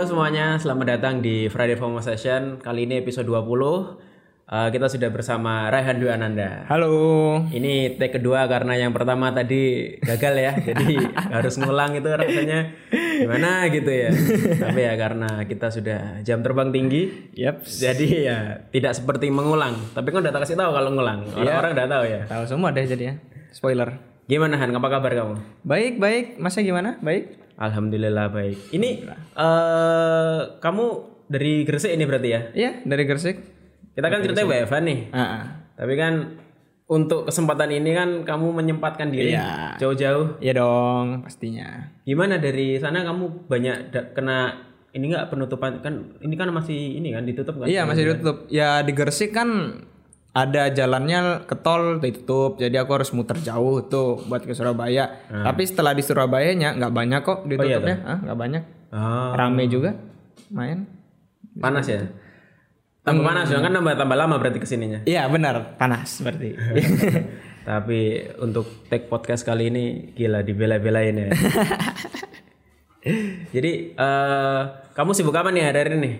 Halo semuanya, selamat datang di Friday Fomo Session. Kali ini episode 20. Eh, kita sudah bersama Raihan Dwi Ananda. Halo. Ini take kedua karena yang pertama tadi gagal ya. Jadi harus ngulang itu rasanya gimana gitu ya. Tapi ya karena kita sudah jam terbang tinggi. Yap. Jadi ya tidak seperti mengulang. Tapi kan udah tak kasih tahu kalau ngulang. Orang-orang udah tahu ya. Tahu semua deh jadi ya. Spoiler. Gimana Han? Apa kabar kamu? Baik, baik. Masnya gimana? Baik. Alhamdulillah baik. Ini eh kamu dari Gresik ini berarti ya? Iya, dari Gresik. Kita kan ceritanya WFH nih. Ah, ah. Tapi kan untuk kesempatan ini kan kamu menyempatkan diri Iya. jauh-jauh. Iya dong, pastinya. Gimana dari sana kamu banyak kena ini nggak penutupan kan ini kan masih ini kan ditutup kan? Iya, masih ditutup. Ya di Gresik kan ada jalannya ke tol ditutup. Jadi aku harus muter jauh tuh buat ke Surabaya. Tapi setelah di Surabayanya nggak banyak kok ditutupnya. ah, nggak banyak. Ah, Rame juga main. panas ya. Tambah panas ya kan tambah tambah lama berarti ke sininya. Iya, benar. Panas berarti. Tapi untuk take podcast kali ini gila dibela-belain ya. Jadi eh kamu sibuk apa nih hari ini?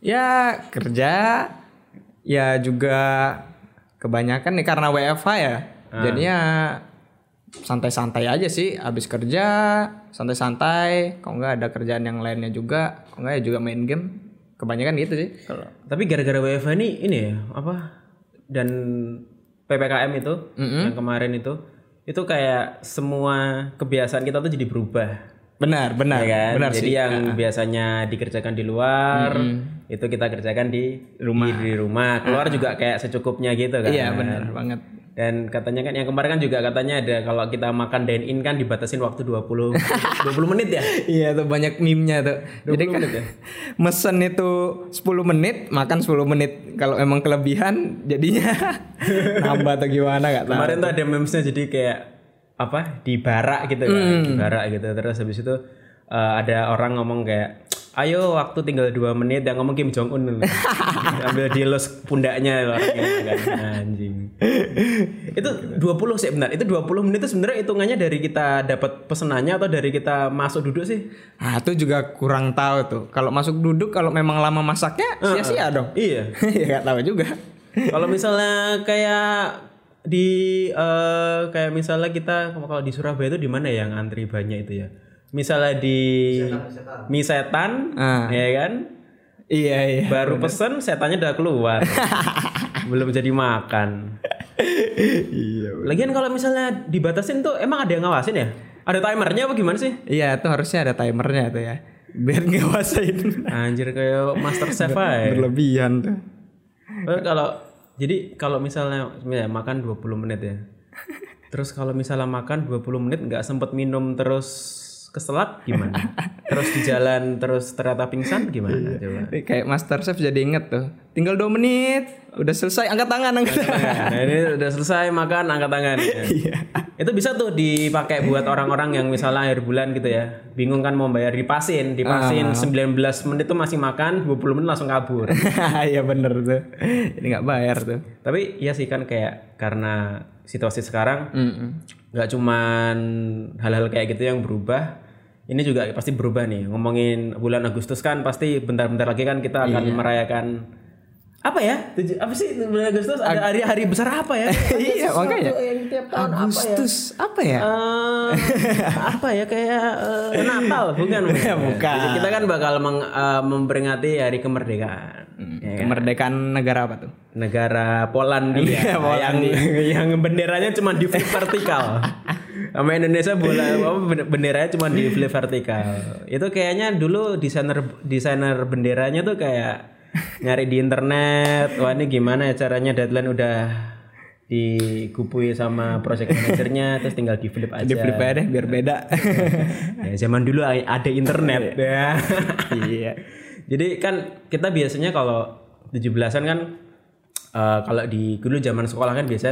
Ya kerja, ya juga kebanyakan nih karena WFH ya. Jadinya santai-santai aja sih. Abis kerja, santai-santai. Kalau nggak ada kerjaan yang lainnya juga, kalau nggak ya juga main game. Kebanyakan gitu sih. Kalau Tapi gara-gara WFH ini ini ya apa dan ppkm itu yang kemarin itu itu kayak semua kebiasaan kita tuh jadi berubah benar, benar, ya kan? benar jadi sih. yang biasanya dikerjakan di luar itu kita kerjakan di rumah di, rumah keluar juga kayak secukupnya gitu kan Iya benar banget. dan katanya kan yang kemarin kan juga katanya ada kalau kita makan dine in kan dibatasin waktu 20 20 menit ya Iya tuh banyak meme-nya tuh. Jadi kan menit ya? mesen itu 10 menit, makan 10 menit. Kalau emang kelebihan jadinya nambah atau gimana nggak tahu. Kemarin tuh ada memesnya jadi kayak apa di barak gitu kan, Hmm. di barak gitu. Terus habis itu eh, ada orang ngomong kayak, ayo waktu tinggal dua menit yang ngomong Kim Jong Un ambil dilus pundaknya orangnya kan anjing. itu 20 sih benar. Itu 20 menit itu sebenarnya hitungannya dari kita dapat pesenannya atau dari kita masuk duduk sih? Nah itu juga kurang tahu tuh. Kalau masuk duduk kalau memang lama masaknya sia-sia dong. Iya. ya nggak tahu juga. kalau misalnya kayak di eh, kayak misalnya kita kalau di Surabaya itu di mana ya yang antri banyak itu ya? Misalnya di Misetan, Ah. ya kan? Iya iya. Baru pesen setannya udah keluar. Belum jadi makan. iya. Lagian kalau misalnya dibatasin tuh emang ada yang ngawasin ya? Ada timernya apa gimana sih? Iya itu harusnya ada timernya tuh ya. Biar ngawasin Anjir kayak master chef aja. berlebihan tuh. Kalau jadi kalau misalnya ya, makan 20 menit ya. Terus kalau misalnya makan 20 menit nggak sempet minum terus keselak gimana? terus di jalan terus ternyata pingsan gimana coba? Ini Kayak Master Chef jadi inget tuh. Tinggal 2 menit, udah selesai angkat tangan angkat tangan. Nah, ini udah selesai makan angkat tangan. Iya. Itu bisa tuh dipakai buat orang-orang yang misalnya akhir bulan gitu ya. Bingung kan mau bayar dipasin, dipasin 19 menit tuh masih makan, 20 menit langsung kabur. Iya bener tuh. Jadi nggak bayar tuh. Tapi iya sih kan kayak karena situasi sekarang Mm-mm. Nggak cuman hal-hal kayak gitu yang berubah ini juga pasti berubah nih. Ngomongin bulan Agustus kan pasti bentar-bentar lagi kan kita akan merayakan apa ya Tujuh- apa sih bulan Agustus ada hari-hari besar apa ya Iya, makanya. Yang tiap tahun Agustus apa ya? Eh, apa ya kayak eh, Natal bukan bukan. Bukan. Jadi kita kan bakal meng- eh, memperingati hari kemerdekaan ya kan? Kemerdekaan negara apa tuh? negara Polandia Iya, yang yang benderanya cuma di flip vertikal. Sama Indonesia bola apa, ben- benderanya cuma di flip vertikal. Itu kayaknya dulu desainer desainer benderanya tuh kayak nyari di internet. Wah ini gimana ya caranya deadline udah digupui sama project manajernya terus tinggal di flip aja. Di flip aja deh biar beda. Ya, zaman dulu ada internet ya. iya. Jadi kan kita biasanya kalau 17-an kan eh, kalau di dulu zaman sekolah kan biasa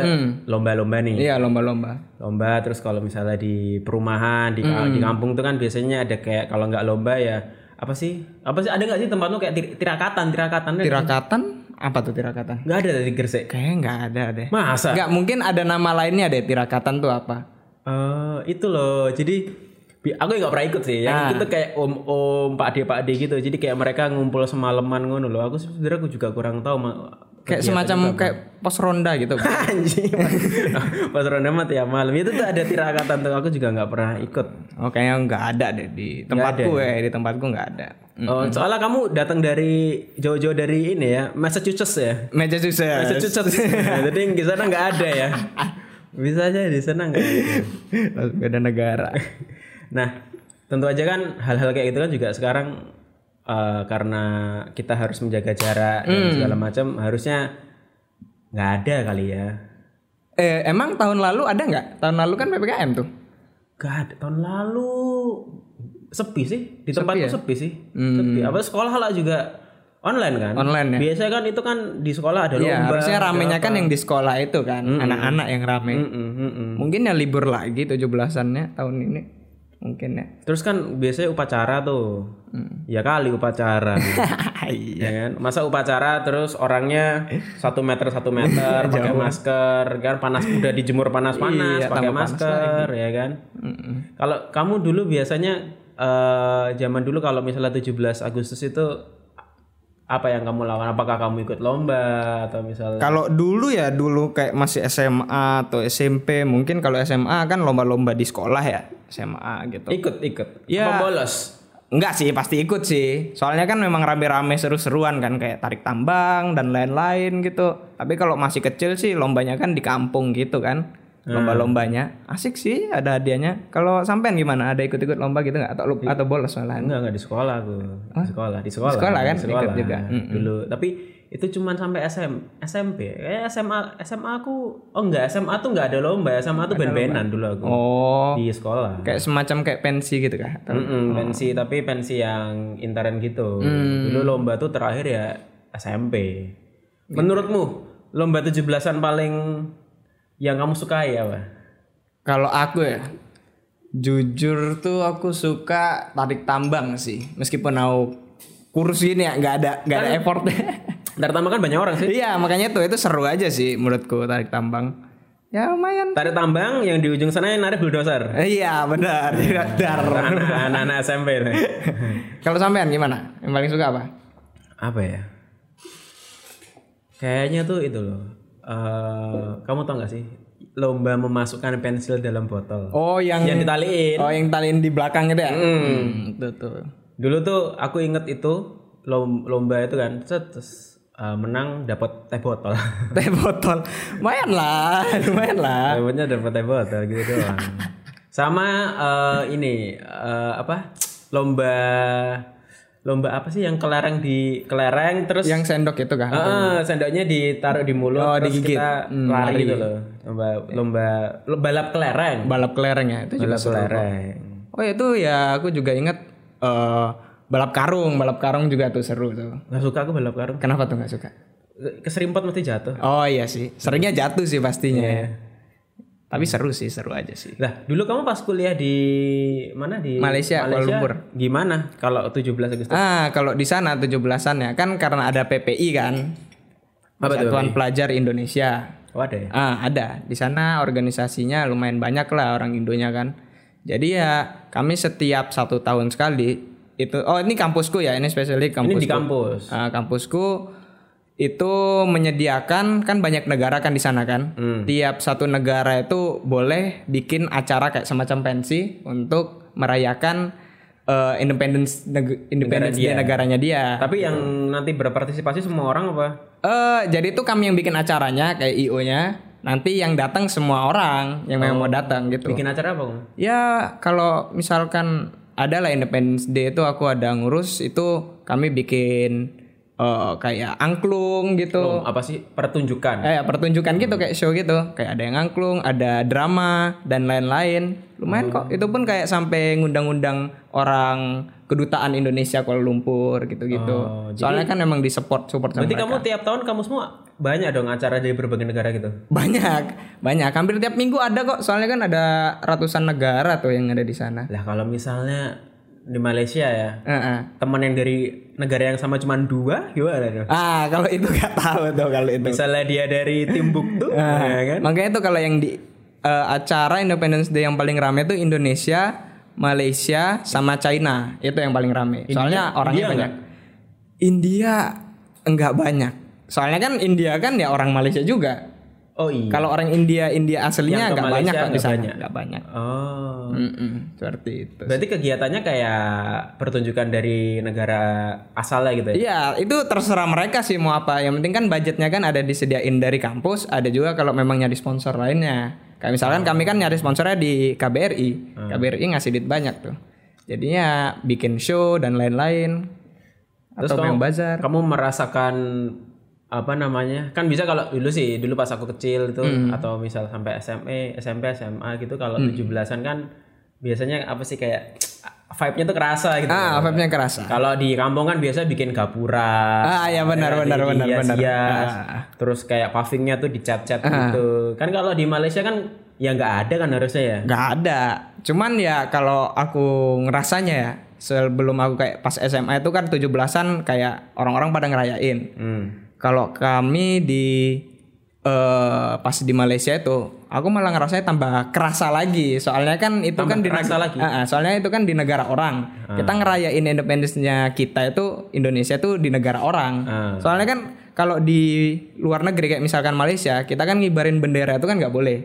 lomba-lomba nih. Iya lomba-lomba. Lomba terus kalau misalnya di perumahan, di, di kampung tuh kan biasanya ada kayak kalau nggak lomba ya apa sih? Apa sih ada nggak sih tempat lu kayak tir- tirakatan, tirakatan? Tirakatan apa tuh tirakatan? Nggak ada di Gresik. Kayaknya nggak ada deh. Masa? Nggak mungkin ada nama lainnya deh tirakatan tuh apa? Eh, itu loh. Jadi Aku nggak pernah ikut sih. Yang Ah. tuh kayak om-om, Pak Ade, Pak Ade gitu. Jadi kayak mereka ngumpul semalaman ngono loh. Aku sebenarnya aku juga kurang tahu Kayak semacam apa. kayak pos ronda gitu. Anjing. Pas ronda mah tiap malam itu tuh ada tirakatan tuh aku juga nggak pernah ikut. Oh kayaknya nggak ada deh di tempatku ya, di tempatku nggak ada. Oh, soalnya kamu datang dari jauh-jauh dari ini ya, Massachusetts ya. Susah. Massachusetts. Jadi di sana nggak ada ya. Bisa aja di sana nggak ada. Beda negara. Nah, tentu aja kan hal-hal kayak gitu kan juga sekarang eh, karena kita harus menjaga jarak dan segala macam harusnya nggak ada kali ya. Eh emang tahun lalu ada nggak? Tahun lalu kan ppkm tuh. Gak ada tahun lalu sepi sih di tempatku ya? sepi sih sepi apa sekolah lah juga online kan Online ya? biasanya kan itu kan di sekolah ada Iya, lomba harusnya ramenya kan yang di sekolah itu kan, anak-anak yang rame. Mm-mm. Mungkin ya libur lagi 17-annya tahun ini. Mungkin ya. terus kan biasanya upacara tuh. Ya kali upacara. Iya. ya kan? Masa upacara terus orangnya satu meter satu meter pakai masker kan? Panas udah dijemur panas-panas Iya, pakai tambah panas masker ya kan? Kalau kamu dulu biasanya eh, zaman dulu kalau misalnya 17 Agustus itu apa yang kamu lakukan apakah kamu ikut lomba atau misalnya Kalau dulu ya dulu kayak masih SMA atau SMP, mungkin kalau SMA kan lomba-lomba di sekolah ya, SMA gitu. ikut ikut Ya. apa bolos Enggak sih, pasti ikut sih. Soalnya kan memang rame-rame seru-seruan kan kayak tarik tambang dan lain-lain gitu. Tapi kalau masih kecil sih lombanya kan di kampung gitu kan. Lomba-lombanya. Asik sih, ada hadiahnya. Kalau sampean gimana? Ada ikut-ikut lomba gitu nggak? Atau lu- atau bolos malahan? enggak enggak di sekolah aku. Di sekolah di sekolah. Sekolah kan? Di sekolah. Ikut juga. dulu. Tapi itu cuman sampai SM, SMP. Kayak SMA SMA aku oh enggak SMA tuh enggak ada lomba SMA tuh ben-benan dulu aku. Oh, di sekolah. Kayak semacam kayak pensi gitu kah? Atau- Mm-mm, pensi tapi pensi yang intern gitu. Mm. dulu lomba tuh terakhir ya SMP menurutmu lomba 17-an paling yang kamu sukai apa Kalau aku ya, jujur tuh aku suka tarik tambang sih. Meskipun aku kurus gini ya, nggak ada nggak ada effort. Tarik tambang kan banyak orang sih Iya makanya tuh itu seru aja sih menurutku tarik tambang. Ya lumayan. tarik tambang yang di ujung sana yang narik bulldozer Iya benar. Dar. anak- anak-anak SMP. Kalau sampean gimana? Yang paling suka apa? apa ya kayaknya tuh itu loh Eh, kamu tau gak sih lomba memasukkan pensil dalam botol Oh yang yang ditaliin oh yang taliin di belakang itu ya? Hmm, tuh tuh. dulu tuh aku inget itu lom- lomba itu kan terus eh, menang dapat teh botol Teh botol. Lumayan lah, lumayan lah. Dapatnya dapat teh botol gitu doang sama eh, ini eh, apa lomba lomba apa sih yang kelereng di kelereng terus Yang sendok itu kan? Ah, sendoknya ditaruh di mulut Oh, terus digigit. kita Hmm, lari gitu loh. Lomba lomba lo- balap kelereng. Balap kelereng ya itu juga Balap kelereng. Oh itu ya aku juga inget eh balap karung, balap karung juga tuh seru tuh. Gak suka aku balap karung. Kenapa tuh nggak suka? Keserimpet mesti jatuh. Oh iya sih, seringnya jatuh sih pastinya. Tapi seru sih, seru aja sih. Lah, dulu kamu pas kuliah di mana di Malaysia, Kuala Lumpur. Gimana kalau 17 Agustus? Ah kalau di sana 17-an ya kan karena ada PPI kan, Apa? Persatuan Pelajar Indonesia. Oh, ada ya? Ah ada di sana organisasinya lumayan banyak lah orang Indonya kan. Jadi ya kami setiap satu tahun sekali itu oh ini kampusku ya ini spesialis kampusku. Ini di kampus. Ah, kampusku itu menyediakan kan banyak negara kan di sana kan. Hmm. Tiap satu negara itu boleh bikin acara kayak semacam pensi untuk merayakan eh, independence neg- independence Negara day negaranya dia. Tapi yang nanti berpartisipasi semua orang apa? Eh jadi itu kami yang bikin acaranya kayak IO-nya. Nanti yang datang semua orang yang memang mau datang gitu. Bikin acara apa? Ya kalau misalkan ada lah Independence Day itu aku ada ngurus itu kami bikin eh, kayak angklung gitu. Oh, apa sih pertunjukan? Eh pertunjukan gitu kayak show gitu. Kayak ada yang angklung, ada drama dan lain-lain. Lumayan kok. Itu pun kayak sampai ngundang-undang orang kedutaan Indonesia Kuala Lumpur gitu-gitu. Oh, Soalnya kan memang di support support sama Berarti mereka. kamu tiap tahun kamu semua banyak dong acara dari berbagai negara gitu. Banyak, banyak. Hampir tiap minggu ada kok. Soalnya kan ada ratusan negara tuh yang ada di sana. Lah kalau misalnya di Malaysia ya, Heeh. teman yang dari negara yang sama cuma dua gimana dong? Ah, kalau itu gak tahu tuh kalau itu. Misalnya dia dari Timbuktu, ya kan? Makanya tuh kalau yang di eh, acara Independence Day yang paling rame tuh Indonesia, Malaysia sama China itu yang paling rame. Soalnya orangnya India banyak. India enggak banyak. Soalnya kan India kan ya orang Malaysia juga. Oh iya. Kalau orang India India aslinya enggak banyak kok di nggak sana. banyak. Enggak banyak. Oh. Mm-mm, seperti itu. Berarti kegiatannya kayak pertunjukan dari negara asalnya gitu ya? Iya, itu terserah mereka sih mau apa. Yang penting kan budgetnya kan ada disediain dari kampus, ada juga kalau memang nyari sponsor lainnya. Kayak misalkan kami kan nyari sponsornya di KBRI. KBRI ngasih duit banyak tuh. Jadinya bikin show dan lain-lain. Terus Atau kamu, bazar. kamu merasakan apa namanya? Kan bisa kalau dulu sih, dulu pas aku kecil itu Hmm. atau misal sampai SMA, SMP, SMA gitu kalau 17-an kan biasanya apa sih kayak vibe-nya tuh kerasa gitu. Ah, vibe-nya kerasa. Kalau di kampung kan biasa bikin gapura. Ah, iya benar eh, benar benar benar. dihias-hias. Ah. Terus kayak pavingnya tuh dicat-cat gitu. Kan kalau di Malaysia kan ya nggak ada kan harusnya ya. Nggak ada. Cuman ya kalau aku ngerasanya ya sebelum aku kayak pas SMA itu kan 17-an kayak orang-orang pada ngerayain. Hmm. Kalau kami di eh pas di Malaysia itu, aku malah ngerasanya tambah kerasa lagi. Soalnya kan itu Tambah kan di kerasa neg- lagi? Ah, soalnya itu kan di negara orang. Kita ngerayain independensinya kita itu Indonesia itu di negara orang. Ah. Soalnya kan kalau di luar negeri kayak misalkan Malaysia, kita kan ngibarin bendera itu kan nggak boleh.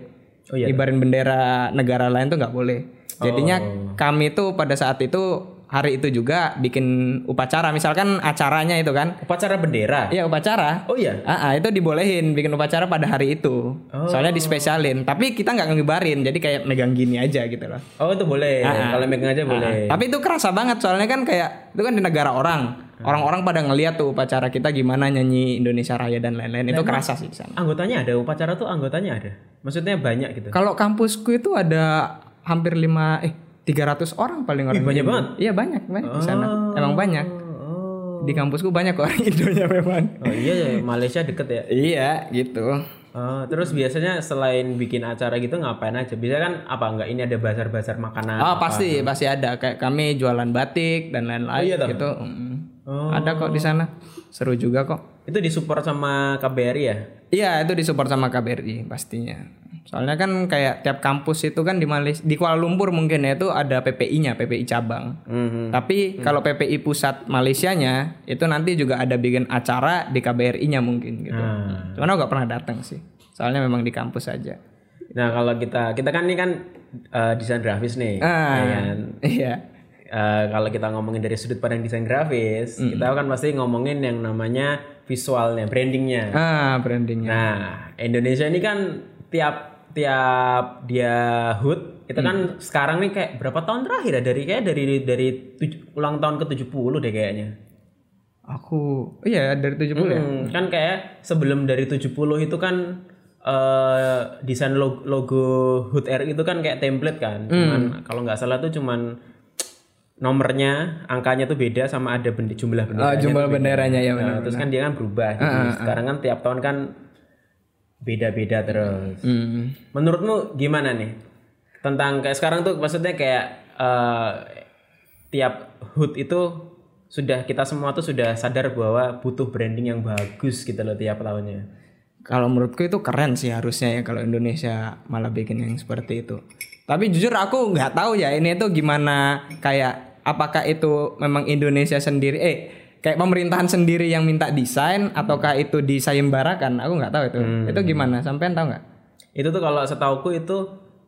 Oh iya. Ngibarin bendera negara lain tuh nggak boleh. Jadinya Oh. kami tuh pada saat itu hari itu juga bikin upacara. Misalkan acaranya itu kan Upacara bendera. Iya upacara. Oh iya. Ah, ah, itu dibolehin bikin upacara pada hari itu. Oh. Soalnya dispesialin. Tapi kita nggak ngibarin, jadi kayak megang gini aja gitu loh. Oh itu boleh. Ah, Kalau megang aja boleh. Tapi itu kerasa banget soalnya kan kayak itu kan di negara orang. Orang-orang pada ngeliat tuh upacara kita gimana nyanyi Indonesia Raya dan lain-lain. Itu kerasa sih sana. Anggotanya ada upacara tuh anggotanya ada. Maksudnya banyak gitu. Kalau kampusku itu ada hampir lima eh 300 orang paling orang. banyak Indo. banget. Iya banyak, banyak di sana. Emang banyak. Oh. Di kampusku banyak orang Indonya memang. Oh iya ya, Malaysia deket ya. Iya, gitu. Oh, terus biasanya selain bikin acara gitu ngapain aja? Biasanya kan apa enggak ini ada bazar-bazar makanan? Oh pasti pasti ada kayak kami jualan batik dan lain-lain Oh, iya gitu. Mm. Oh. Ada kok di sana. Seru juga kok. Itu disupport sama KBRI ya? Iya itu disupport sama KBRI pastinya. Soalnya kan kayak tiap kampus itu kan di Malaysia di Kuala Lumpur mungkin ya itu ada PPI-nya, PPI cabang. Mhm. Tapi kalau PPI pusat Malaysianya itu nanti juga ada bikin acara di KBRI-nya mungkin gitu. Ah. Cuman aku gak pernah datang sih. Soalnya memang di kampus aja. Nah kalau kita kita kan ini kan eh, desain grafis nih, Ah, ya kan? iya. Eh, kalau kita ngomongin dari sudut pandang desain grafis, kita kan pasti ngomongin yang namanya visualnya, brandingnya. Ah, brandingnya. Nah, Indonesia ini kan tiap tiap dia HUT itu kan sekarang nih kayak berapa tahun terakhir ya dari kayak dari dari tuj- ulang tahun ke 70 deh kayaknya. Aku iya dari 70 ya. Hmm, kan kayak sebelum dari 70 itu kan eh desain logo, logo HUT RI itu kan kayak template kan. Cuman kalau nggak salah tuh cuman nomornya, angkanya tuh beda sama ada bende, jumlah bendera. Oh, jumlah benderanya ya benar. Nah, terus kan dia kan berubah. Jadi sekarang kan tiap tahun kan beda-beda terus. Hmm. Menurutmu gimana nih tentang kayak sekarang tuh maksudnya kayak eh, tiap HUT itu sudah kita semua tuh sudah sadar bahwa butuh branding yang bagus gitu loh tiap tahunnya. Kalau menurutku itu keren sih harusnya ya kalau Indonesia malah bikin yang seperti itu. Tapi jujur aku nggak tahu ya ini tuh gimana kayak apakah itu memang Indonesia sendiri eh kayak pemerintahan sendiri yang minta desain ataukah itu disayembarakan? Aku nggak tahu itu. Itu gimana? Sampean tahu nggak? Itu tuh kalau setauku itu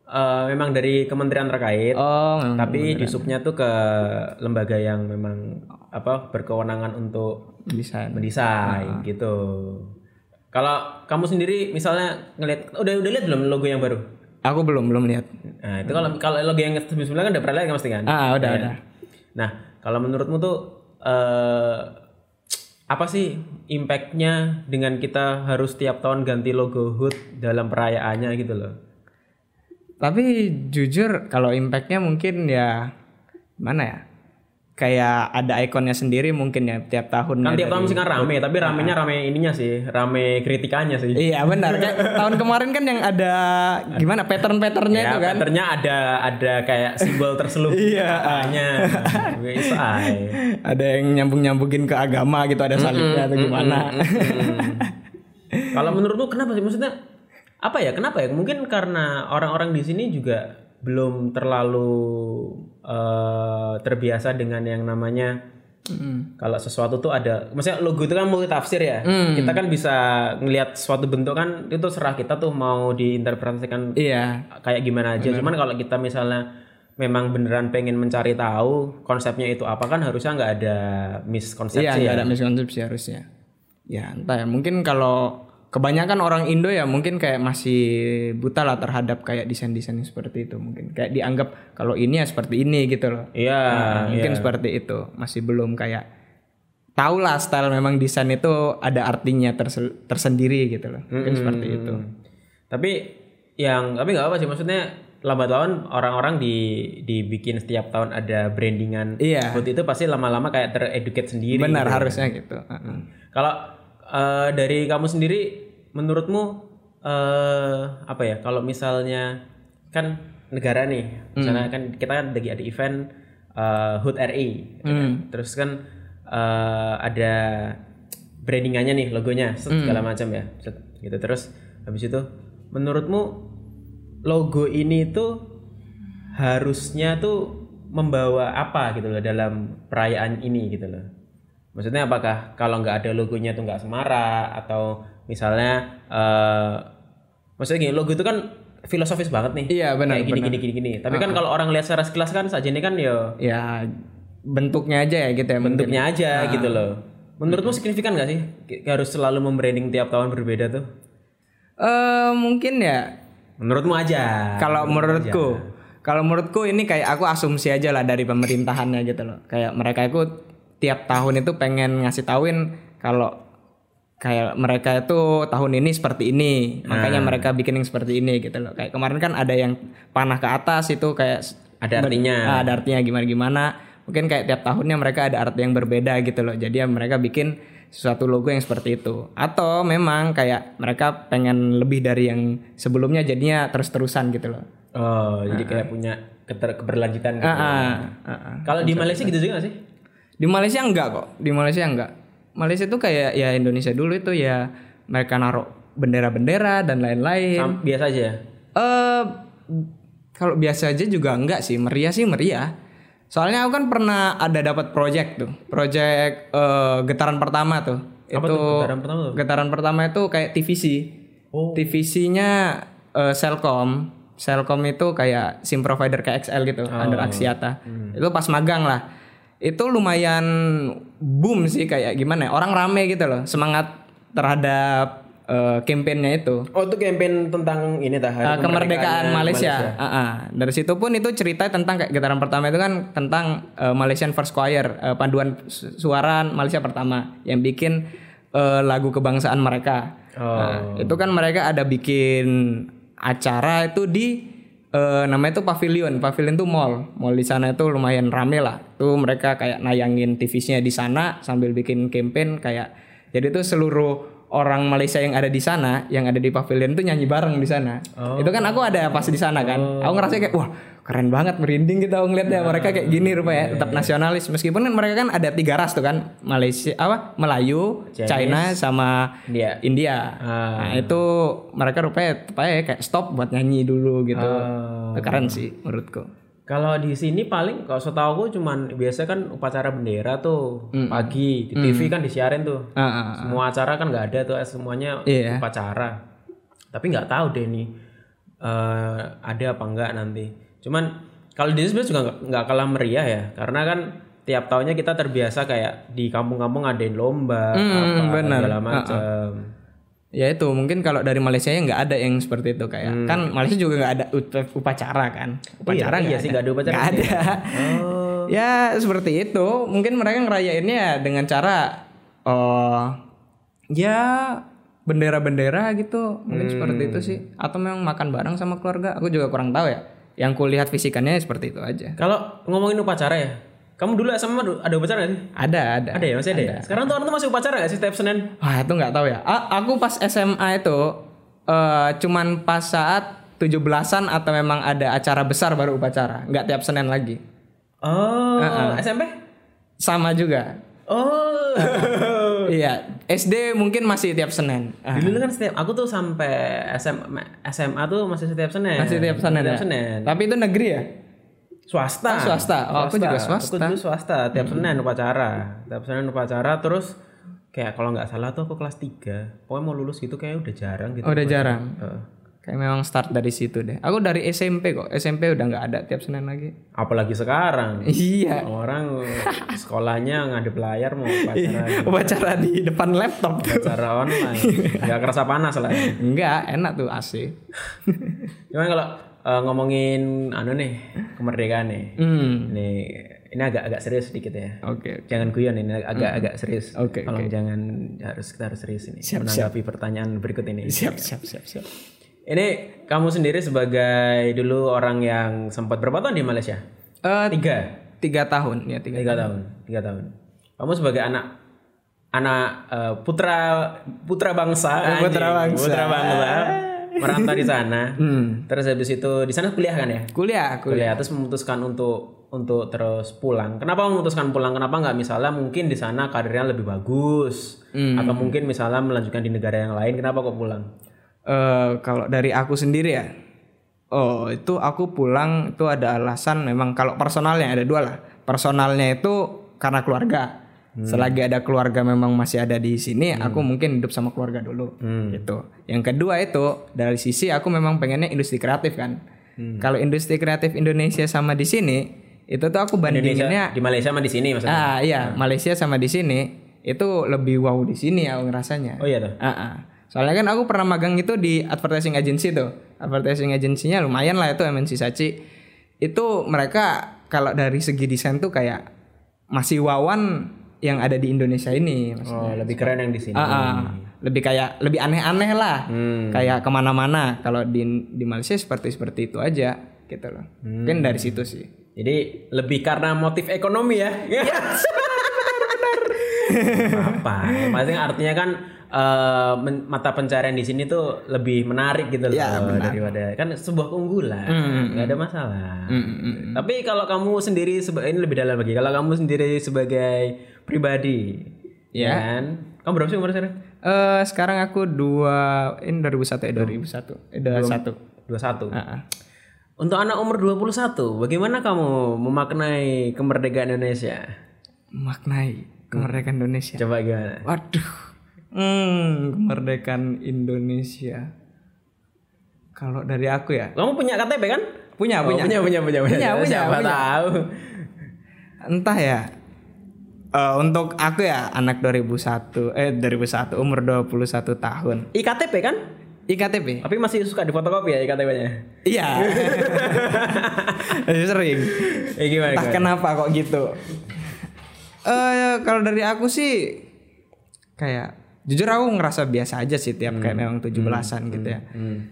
eh, memang dari kementerian terkait, Oh, tapi di subnya tuh ke lembaga yang memang apa berkewenangan untuk desain. mendesain gitu. Kalau kamu sendiri misalnya ngelihat udah udah lihat belum logo yang baru? Aku belum belum lihat. Nah, itu kalau kalau logo yang sebelumnya kan udah pernah lihat kan pasti kan? Ah, udah Ya. ada. Nah, kalau menurutmu tuh eh apa sih impactnya dengan kita harus tiap tahun ganti logo HUT dalam perayaannya gitu loh? Tapi jujur kalau impactnya mungkin ya mana ya? Kayak ada ikonnya sendiri mungkin ya tiap tahun. Kan tiap tahun mesti kan rame, tapi ramenya rame ininya sih, rame kritikannya sih. Iya benar. Kayak tahun kemarin kan yang ada gimana pattern-patternnya Ya, itu kan. patternnya ada ada kayak simbol terselubung Iya. katanya. Ada yang nyambung-nyambungin ke agama gitu, ada salibnya atau gimana. Kalau menurutmu kenapa sih? Maksudnya apa ya? Kenapa ya? Mungkin karena orang-orang di sini juga belum terlalu eh, terbiasa dengan yang namanya kalau sesuatu tuh ada, maksudnya logo itu kan multi tafsir ya. Kita kan bisa ngelihat suatu bentuk kan itu serah kita tuh mau diinterpretasikan Iya. kayak gimana aja. Cuman kalau kita misalnya memang beneran pengen mencari tahu konsepnya itu apa kan harusnya nggak ada miskonsepsi Iya, ya. ada miskonsepsi harusnya. Ya, entah ya. Mungkin kalau kebanyakan orang Indo ya mungkin kayak masih buta lah terhadap kayak desain-desain seperti itu mungkin. Kayak dianggap kalau ini ya seperti ini gitu loh. Iya, Nah, mungkin seperti itu. Masih belum kayak tahu lah style memang desain itu ada artinya terse- tersendiri gitu loh. Mungkin seperti itu. Tapi yang tapi nggak apa sih maksudnya lambat laun orang-orang di dibikin setiap tahun ada brandingan Iya. food itu pasti lama-lama kayak tereducate sendiri. Benar gitu. harusnya gitu. Heeh. Kalau eh, dari kamu sendiri, menurutmu eh, apa ya? Kalau misalnya kan negara nih, misalnya kan kita kan lagi ada event eh, HUT RI, gitu kan. terus kan eh, ada brandingannya nih, logonya, set, segala macam ya, set, gitu. Terus habis itu, menurutmu logo ini tuh harusnya tuh membawa apa gitu loh dalam perayaan ini gitu loh. Maksudnya apakah kalau nggak ada logonya tuh nggak semarak atau misalnya eh maksudnya gini logo itu kan filosofis banget nih. Iya, benar, Kayak gini gini gini gini. Tapi kan kalau orang lihat secara sekilas kan saja ini kan ya Ya bentuknya aja ya gitu ya. mungkin. bentuknya aja gitu loh. Menurutmu signifikan nggak sih harus selalu membranding tiap tahun berbeda tuh? Eh mungkin ya Menurutmu aja. Kalau menurutku, kalau menurutku ini kayak aku asumsi aja lah dari pemerintahannya gitu loh. Kayak mereka itu tiap tahun itu pengen ngasih tauin kalau kayak mereka itu tahun ini seperti ini, makanya mereka bikin yang seperti ini gitu loh. Kayak kemarin kan ada yang panah ke atas itu kayak Ada artinya. Ah, ada artinya gimana gimana. Mungkin kayak tiap tahunnya mereka ada arti yang berbeda gitu loh. Jadi ya mereka bikin sesuatu logo yang seperti itu. Atau memang kayak mereka pengen lebih dari yang sebelumnya jadinya terus-terusan gitu loh. Oh, jadi kayak punya keter- keberlanjutan gitu. Ah, ah, ah, ah. Kalau di Malaysia gitu juga nggak sih? Di Malaysia enggak kok. Di Malaysia enggak. Malaysia itu kayak ya Indonesia dulu itu ya mereka naruh bendera-bendera dan lain-lain. Sam- biasa aja ya. Eh kalau biasa aja juga enggak sih, meriah sih meriah. Soalnya aku kan pernah ada dapat project tuh, project eh, getaran pertama tuh. Apa itu tuh getaran pertama tuh? getaran pertama itu kayak TVC. Oh. TVC-nya eh, Selcom. Selcom itu kayak SIM provider kayak XL gitu, Oh. under Axiata. Hmm. Itu pas magang lah. Itu lumayan boom sih kayak gimana ya, Orang rame gitu loh, semangat terhadap eh, campaign-nya itu. Oh, itu campaign tentang ini tah. hari Uh, kemerdekaan Malaysia. Malaysia. Ah, ah. Dari situ pun itu cerita tentang kayak getaran pertama itu kan tentang uh, Malaysian First Choir, uh, panduan su- suara Malaysia pertama yang bikin uh, lagu kebangsaan mereka. Oh. Nah, itu kan mereka ada bikin acara itu di uh, namanya itu pavilion. Pavilion itu mall. Mall di sana itu lumayan rame lah. Tuh mereka kayak nayangin TV-nya di sana sambil bikin campaign kayak jadi tuh seluruh orang Malaysia yang ada di sana, yang ada di pavilion itu nyanyi bareng di sana. Itu kan aku ada pas di sana kan. Aku ngerasa kayak wah keren banget merinding kita ngeliatnya mereka kayak gini rupanya tetap nasionalis meskipun kan mereka kan ada tiga ras tuh kan Malaysia apa Melayu, China sama India. India. Ah. Nah, itu mereka rupanya rupanya kayak stop buat nyanyi dulu gitu. Oh. Itu keren sih menurutku. Kalau di sini paling kalau setahu aku cuman biasa kan upacara bendera tuh pagi di TV kan disiarin tuh. Ah, ah, ah. Semua acara kan nggak ada tuh semuanya Iya. upacara. Tapi nggak tahu deh nih eh, ada apa enggak nanti. Cuman kalau di sini juga nggak- kalah meriah ya, karena kan tiap tahunnya kita terbiasa kayak di kampung-kampung ngadain lomba apa benar. segala macam. Ya itu mungkin kalau dari Malaysia ya nggak ada yang seperti itu kayak kan Malaysia juga nggak ada upacara kan? Upacara Hmm. iya nggak sih, nggak ada upacara. Ada. Oh. ya seperti itu. Mungkin mereka ngerayainnya dengan cara oh ya bendera-bendera gitu. Mungkin seperti itu Hmm. sih. Atau memang makan bareng sama keluarga. Aku juga kurang tahu ya. Yang kulihat fisikannya seperti itu aja. Kalau ngomongin upacara ya, kamu dulu SMA ada upacara nggak sih? ada ada Ada ya, masih ada, ya? Sekarang tuh orang tuh masih upacara nggak sih setiap Senin? Wah itu nggak tahu ya. A- aku pas SMA itu eh, cuman pas saat 17-an atau memang ada acara besar baru upacara, nggak tiap Senin lagi. Oh, SMP? Sama juga. Oh. Iya, SD mungkin masih tiap Senin. Ah, Dulu kan setiap aku tuh sampai SMA, SMA tuh masih setiap Senin. masih tiap Senin ya. Setiap Senin. Tapi itu negeri ya? Swasta. Oh, swasta. Oh, aku juga swasta. Aku dulu swasta, tiap Senin upacara. Tiap Senin upacara terus kayak kalau nggak salah tuh aku kelas 3. Pokoknya mau lulus gitu kayak udah jarang gitu. Oh, udah jarang. Heeh. Kayak memang start dari situ deh. Aku dari SMP kok. SMP udah nggak ada tiap Senin lagi. Apalagi sekarang. Iya. Orang sekolahnya ngadep layar mau upacara Upacara di depan laptop. upacara online. Gak kerasa panas lah. ya. Enggak, enak tuh AC. Cuman kalau eh, ngomongin anu nih kemerdekaan nih. Hmm. Ini ini agak agak serius sedikit ya. Oke. Jangan guyon ini agak agak serius. Oke, Tolong jangan harus kita harus serius ini. menanggapi pertanyaan berikut ini. Siap, siap, siap, siap. Ini kamu sendiri sebagai dulu orang yang sempat berapa tahun di Malaysia? Eh, Tiga. tiga tahun ya tiga. Tiga tahun. Tiga tahun. Kamu sebagai anak anak eh, putra putra bangsa. putra bangsa. Putra bangsa. Merantau di sana. Hmm. Terus habis itu di sana kuliah kan ya? Kuliah, kuliah. kuliah terus memutuskan untuk untuk terus pulang. Kenapa memutuskan pulang? Kenapa nggak misalnya mungkin di sana karirnya lebih bagus Hmm. atau mungkin misalnya melanjutkan di negara yang lain? Kenapa kok pulang? Eh, kalau dari aku sendiri ya. Oh, itu aku pulang itu ada alasan memang kalau personalnya ada dua lah. Personalnya itu karena keluarga. Selagi ada keluarga memang masih ada di sini, aku mungkin hidup sama keluarga dulu gitu. Yang kedua itu dari sisi aku memang pengennya industri kreatif kan. Kalau industri kreatif Indonesia sama di sini, itu tuh aku bandinginnya Di Malaysia sama di sini maksudnya? ah iya, Malaysia sama di sini itu lebih wow di sini aku ngerasanya. Oh iya tuh. Ah, ah. Soalnya kan aku pernah magang itu di advertising agency tuh. Advertising agency-nya lumayan lah itu MNC Sachi. Itu mereka kalau dari segi desain tuh kayak masih wawan yang ada di Indonesia ini. maksudnya. Oh lebih keren yang di sini. Ah, ah. Lebih kayak lebih aneh-aneh lah. Hmm. Kayak ke mana-mana. Kalau di di Malaysia seperti seperti itu aja gitu loh. Mungkin dari situ sih. Jadi lebih karena motif ekonomi ya? apa? Maksudnya artinya kan eh, men- mata pencarian di sini tuh lebih menarik gitu loh Ya, benar. daripada kan sebuah keunggulan, Hmm, nggak ada masalah. Mm, mm, mm. Tapi kalau kamu sendiri ini lebih dalam lagi. Kalau kamu sendiri sebagai pribadi, Ya. kan? Kamu berapa sih umur sekarang? Eh sekarang aku dua ini 2001 ya 2001. Eh 21. 21. Ah, ah. Untuk anak umur 21, bagaimana kamu memaknai kemerdekaan Indonesia? Maknai kemerdekaan Indonesia. Coba gimana? Waduh. Hmm, kemerdekaan Indonesia. Kalau dari aku ya, Kamu punya KTP kan? punya, Oh, punya. punya, punya, punya, Punya, punya, Siapa punya. tahu? Entah ya. Eh, untuk aku ya anak 2001 eh 2001 umur 21 tahun. IKTP kan? IKTP. Tapi masih suka difotokopi ya IKTP-nya. Iya. Sering. Eh gimana? Entah gimana? kenapa kok gitu. Eh kalau dari aku sih kayak jujur aku ngerasa biasa aja sih tiap kayak memang 17-an gitu ya.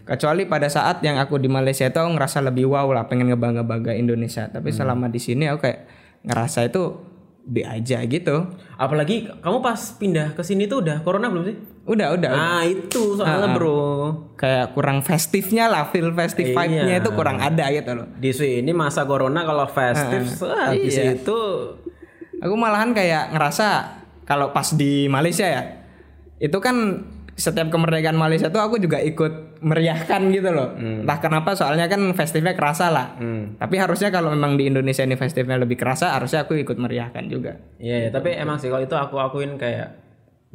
Kecuali pada saat yang aku di Malaysia itu aku ngerasa lebih wow lah pengen ngebangga-bangga Indonesia. Tapi selama di sini aku kayak ngerasa itu B aja gitu. Apalagi kamu pas pindah ke sini tuh udah corona belum sih? Udah, udah. Nah, itu soalnya, Bro. Kayak kurang festifnya lah, feel festive Iya. vibe-nya itu kurang ada gitu loh. Di sini masa corona kalau festive habis Iya. itu Aku malahan kayak ngerasa kalau pas di Malaysia ya, itu kan setiap kemerdekaan Malaysia tuh aku juga ikut meriahkan gitu loh. Entah kenapa soalnya kan festifnya kerasa lah. Hmm. Tapi harusnya kalau memang di Indonesia ini festifnya lebih kerasa, harusnya aku ikut meriahkan juga. Iya, ya, tapi emang sih kalau itu aku akuin kayak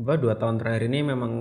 gua dua tahun terakhir ini memang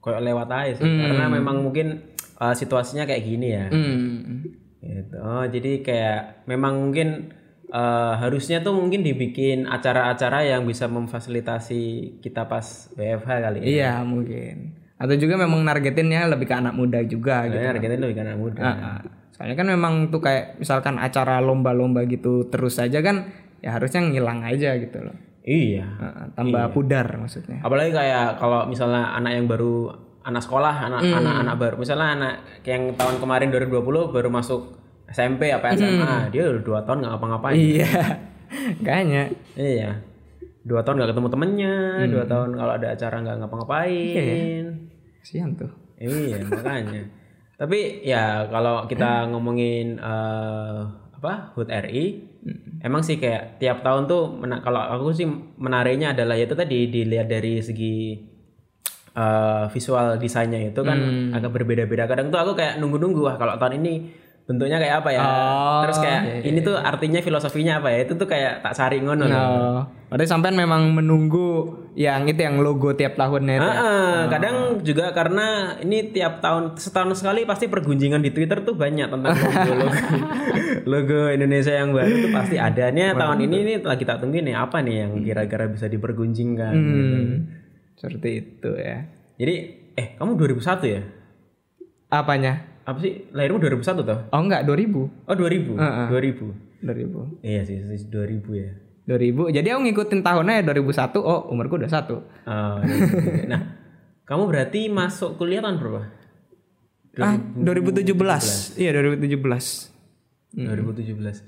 kayak lewat aja sih. Karena memang mungkin uh, situasinya kayak gini ya. Hmm. Gitu. Oh, jadi kayak memang mungkin uh, harusnya tuh mungkin dibikin acara-acara yang bisa memfasilitasi kita pas WFH kali ya. Iya mungkin. Atau juga memang nargetinnya lebih ke anak muda juga gitu. Kayaknya harganya lebih karena muda. Ah, ah. Soalnya kan memang tuh kayak misalkan acara lomba-lomba gitu terus saja kan ya harusnya ngilang aja gitu loh. Iya. Ah, tambah pudar maksudnya. Apalagi kayak kalau misalnya anak yang baru anak sekolah, anak anak anak baru, misalnya anak yang tahun kemarin 2020 baru masuk SMP apa SMA, dia udah dua tahun nggak ngapa-ngapain. Iya. Kayaknya. Iya. Dua tahun nggak ketemu temennya, dua tahun kalau ada acara nggak ngapa-ngapain. Kasihan tuh. Iya makanya. Tapi ya kalau kita ngomongin eh, apa HUT RI, emang sih kayak tiap tahun tuh mena- kalau aku sih menariknya adalah ya itu tadi dilihat dari segi eh, visual desainnya itu kan Hmm. agak berbeda-beda kadang tuh aku kayak nunggu-nunggu wah kalau tahun ini bentuknya kayak apa ya Oh, terus kayak ini tuh artinya filosofinya apa ya itu tuh kayak tak sari ngono. Oh, berarti sampean memang menunggu yang itu yang logo tiap tahunnya itu. ya? Ah, kadang juga karena ini tiap tahun setahun sekali pasti pergunjingan di Twitter tuh banyak tentang logo logo, logo Indonesia yang baru tuh pasti ada. Nih tahun ini nih lagi tak tunggu nih apa nih yang kira-kira bisa dipergunjingkan. gitu. Hmm, seperti itu ya. Jadi eh kamu 2001 ya? Apanya? Apa sih lahirmu 2001 toh? Oh enggak 2000. Oh 2000. 2000. 2000. Iya sih, sih, 2000 ya. 2000. Jadi aku ngikutin tahunnya 2001. Oh, umurku udah satu. Oh, iya. nah, kamu berarti masuk kuliah tahun berapa? Ah, 2017. Iya, 2017. 2017.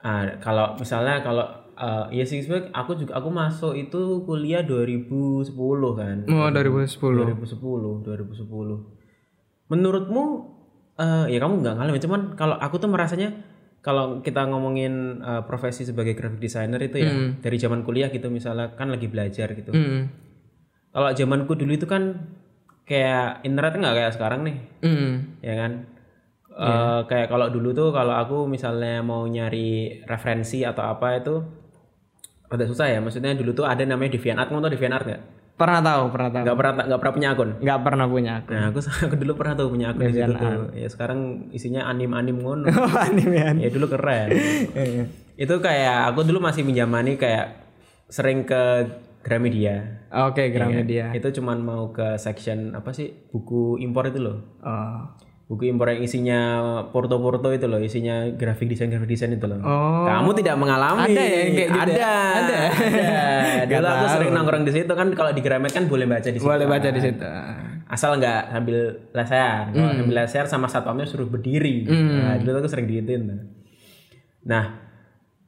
Ah, kalau misalnya kalau eh, iya sih sebenarnya aku juga aku masuk itu kuliah 2010 kan. Oh, 2010. 2010, 2010. Menurutmu eh ya kamu nggak ngalamin cuman kalau aku tuh merasanya kalau kita ngomongin eh, profesi sebagai graphic designer itu ya dari zaman kuliah gitu misalnya kan lagi belajar gitu. Hmm. Kalau zamanku dulu itu kan kayak internet nggak kayak sekarang nih Hmm. ya kan? Eh, kayak kalau dulu tuh kalau aku misalnya mau nyari referensi atau apa itu ada susah ya. Maksudnya dulu tuh ada namanya DeviantArt kamu tau DeviantArt nggak Pernah tahu, pernah tahu. nggak pernah nggak pernah punya akun Nggak pernah punya aku. nah aku aku dulu pernah tuh punya akun di situ tuh ya sekarang isinya anim anim ngono Oh, animean. ya dulu keren itu kayak aku dulu masih menjamani kayak sering ke Gramedia Oke, Gramedia. itu cuman mau ke section apa sih buku impor itu loh Oh. Buku impor yang isinya porto-porto itu loh, isinya grafik desain grafik desain itu loh. Oh. Kamu tidak mengalami? Ada ya kayak gitu Ada, ya? Ada. ada. Dulu aku sering nongkrong di situ kan kalau di Gramet kan boleh baca di situ. Boleh baca di situ. Asal nggak sambil lesehan. Kalau Hmm. sambil lesehan sama satpamnya suruh berdiri. Nah, dulu aku sering digituin. tuh. Nah,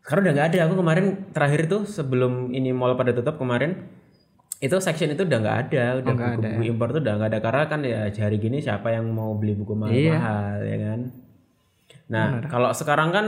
sekarang udah nggak ada. Aku kemarin terakhir tuh sebelum ini mall pada tutup kemarin itu section itu udah nggak ada, udah buku-buku impor tuh udah nggak ada karena kan ya hari gini siapa yang mau beli buku mahal-mahal ya kan. Nah, kalau sekarang kan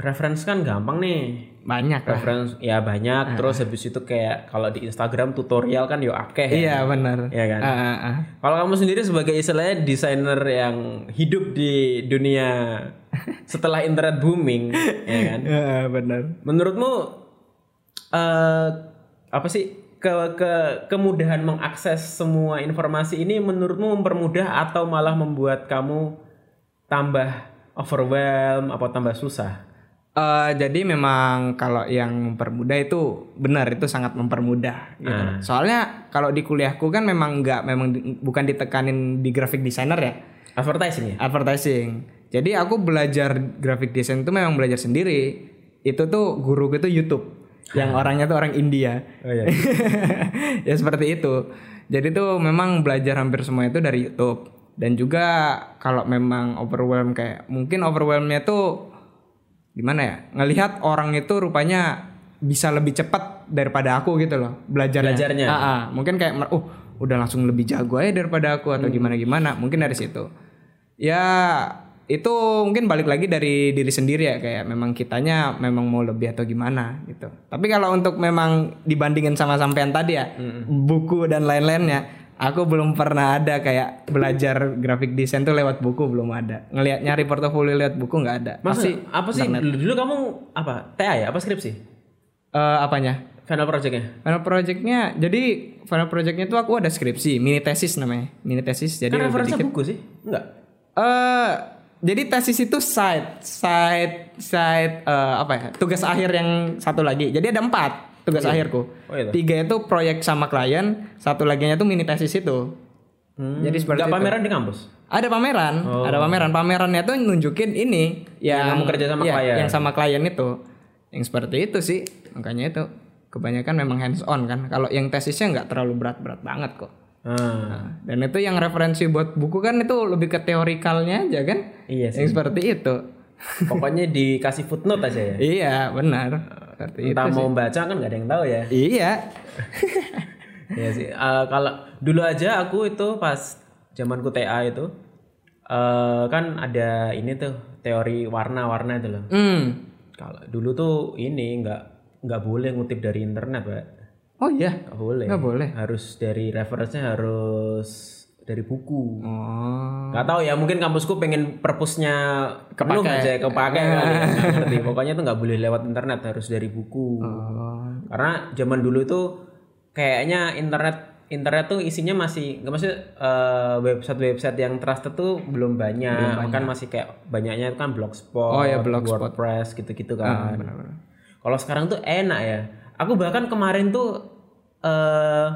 reference kan gampang nih. Banyak lah. Reference ya banyak terus habis itu kayak kalau di Instagram tutorial kan yo akeh ya. Iya, benar. Iya kan? Ah, ah, ah. Kalau kamu sendiri sebagai istilahnya desainer yang hidup di dunia setelah internet booming, ya kan? Ya, benar. Menurutmu eh apa sih ke, ke kemudahan mengakses semua informasi ini menurutmu mempermudah atau malah membuat kamu tambah overwhelm atau tambah susah? Eh, jadi memang kalau yang mempermudah itu benar itu sangat mempermudah gitu. Ah. Soalnya kalau di kuliahku kan memang nggak memang di- bukan ditekanin di graphic designer ya, Advertising ya? advertising. Jadi aku belajar graphic design itu memang belajar sendiri. Itu tuh guru itu YouTube yang orangnya tuh orang India. Oh iya. ya seperti itu. Jadi tuh memang belajar hampir semua itu dari YouTube. Dan juga kalau memang overwhelm kayak mungkin overwhelmnya tuh gimana ya? Ngelihat orang itu rupanya bisa lebih cepat daripada aku gitu loh belajarnya. Belajarnya. Ah, ah. mungkin kayak uh udah langsung lebih jago aja daripada aku atau gimana gimana. Mungkin dari situ. Ya itu mungkin balik lagi dari diri sendiri ya kayak memang kitanya memang mau lebih atau gimana gitu. Tapi kalau untuk memang dibandingin sama sampean tadi ya buku dan lain-lainnya, aku belum pernah ada kayak belajar graphic design tuh lewat buku belum ada. Ngelihat nyari portofolio lewat buku nggak ada. Masa, apa sih dulu, dulu kamu apa? TA ya? Apa skripsi? Eh, apanya? Final projectnya? Final projectnya, jadi final projectnya tuh aku ada skripsi, mini tesis namanya, mini tesis. Jadi Kan lebih referensi dikit. buku sih? Enggak. Eh, jadi tesis itu side, side, side eh, apa ya? Tugas akhir yang satu lagi. Jadi ada empat tugas akhirku. Oh, iya. Tiga itu proyek sama klien, satu laginya tuh mini tesis itu. Jadi seperti Enggak itu. pameran di kampus? Ada pameran, ada pameran. Pamerannya tuh nunjukin ini yang, kamu kerja sama iya, klien. Yang sama klien itu. Yang seperti itu sih. Makanya itu kebanyakan memang hands on kan. Kalau yang tesisnya nggak terlalu berat-berat banget kok. Ah, Nah, dan itu yang referensi buat buku kan itu lebih ke teorikalnya aja kan? iya sih. Yang seperti itu. Pokoknya dikasih footnote aja ya. iya, benar. Seperti itu. Entah mau baca kan nggak ada yang tahu ya. Iya. Iya sih. Eh, kalau dulu aja aku itu pas zamanku TA itu eh kan ada ini tuh teori warna-warna itu loh. Hmm. Kalau dulu tuh ini nggak nggak boleh ngutip dari internet, Pak. Oh iya. Nggak boleh. Nggak boleh. Harus dari referensinya harus dari buku. Oh. Gak tahu ya, mungkin kampusku pengen perpusnya Kepake. aja, kepake kali ya. Ngerti. Pokoknya itu nggak boleh lewat internet, harus dari buku. Oh. Karena zaman dulu itu kayaknya internet internet tuh isinya masih nggak maksud website website yang trusted tuh belum banyak, kan masih kayak banyaknya kan blogspot, Oh ya, Blogspot. Ah, WordPress gitu-gitu kan. Kalau sekarang tuh enak ya. Aku bahkan kemarin tuh eh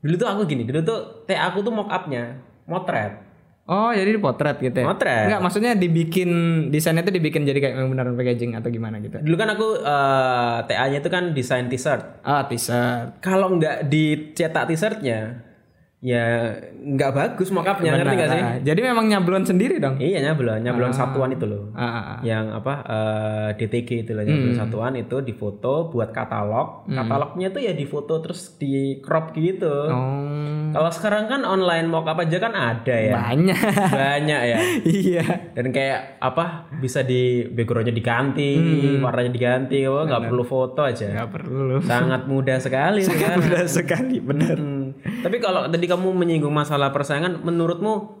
dulu tuh aku gini, dulu tuh teh aku tuh mock upnya motret. Oh, jadi potret gitu ya? Motret. Enggak, maksudnya dibikin desainnya itu dibikin jadi kayak beneran packaging atau gimana gitu. Dulu kan aku eh TA-nya itu kan desain t-shirt. Ah, t-shirt. kalau nggak dicetak t-shirtnya ya nggak bagus mockupnya ngerti nggak sih Ah, jadi memang nyablon sendiri dong. iya nyablon nyablon satuan itu loh Ah, ah, ah. yang apa eh, DTG itu loh nyablon satuan itu difoto buat katalog katalognya tuh ya difoto terus di crop gitu Oh, kalau sekarang kan online mockup aja kan ada ya banyak. banyak ya iya. dan kayak apa bisa di backgroundnya diganti warnanya diganti oh nggak perlu foto aja Enggak perlu. sangat mudah sekali sekarang. Mudah sekali, bener. Hmm. Tapi kalau tadi kamu menyinggung masalah persaingan, menurutmu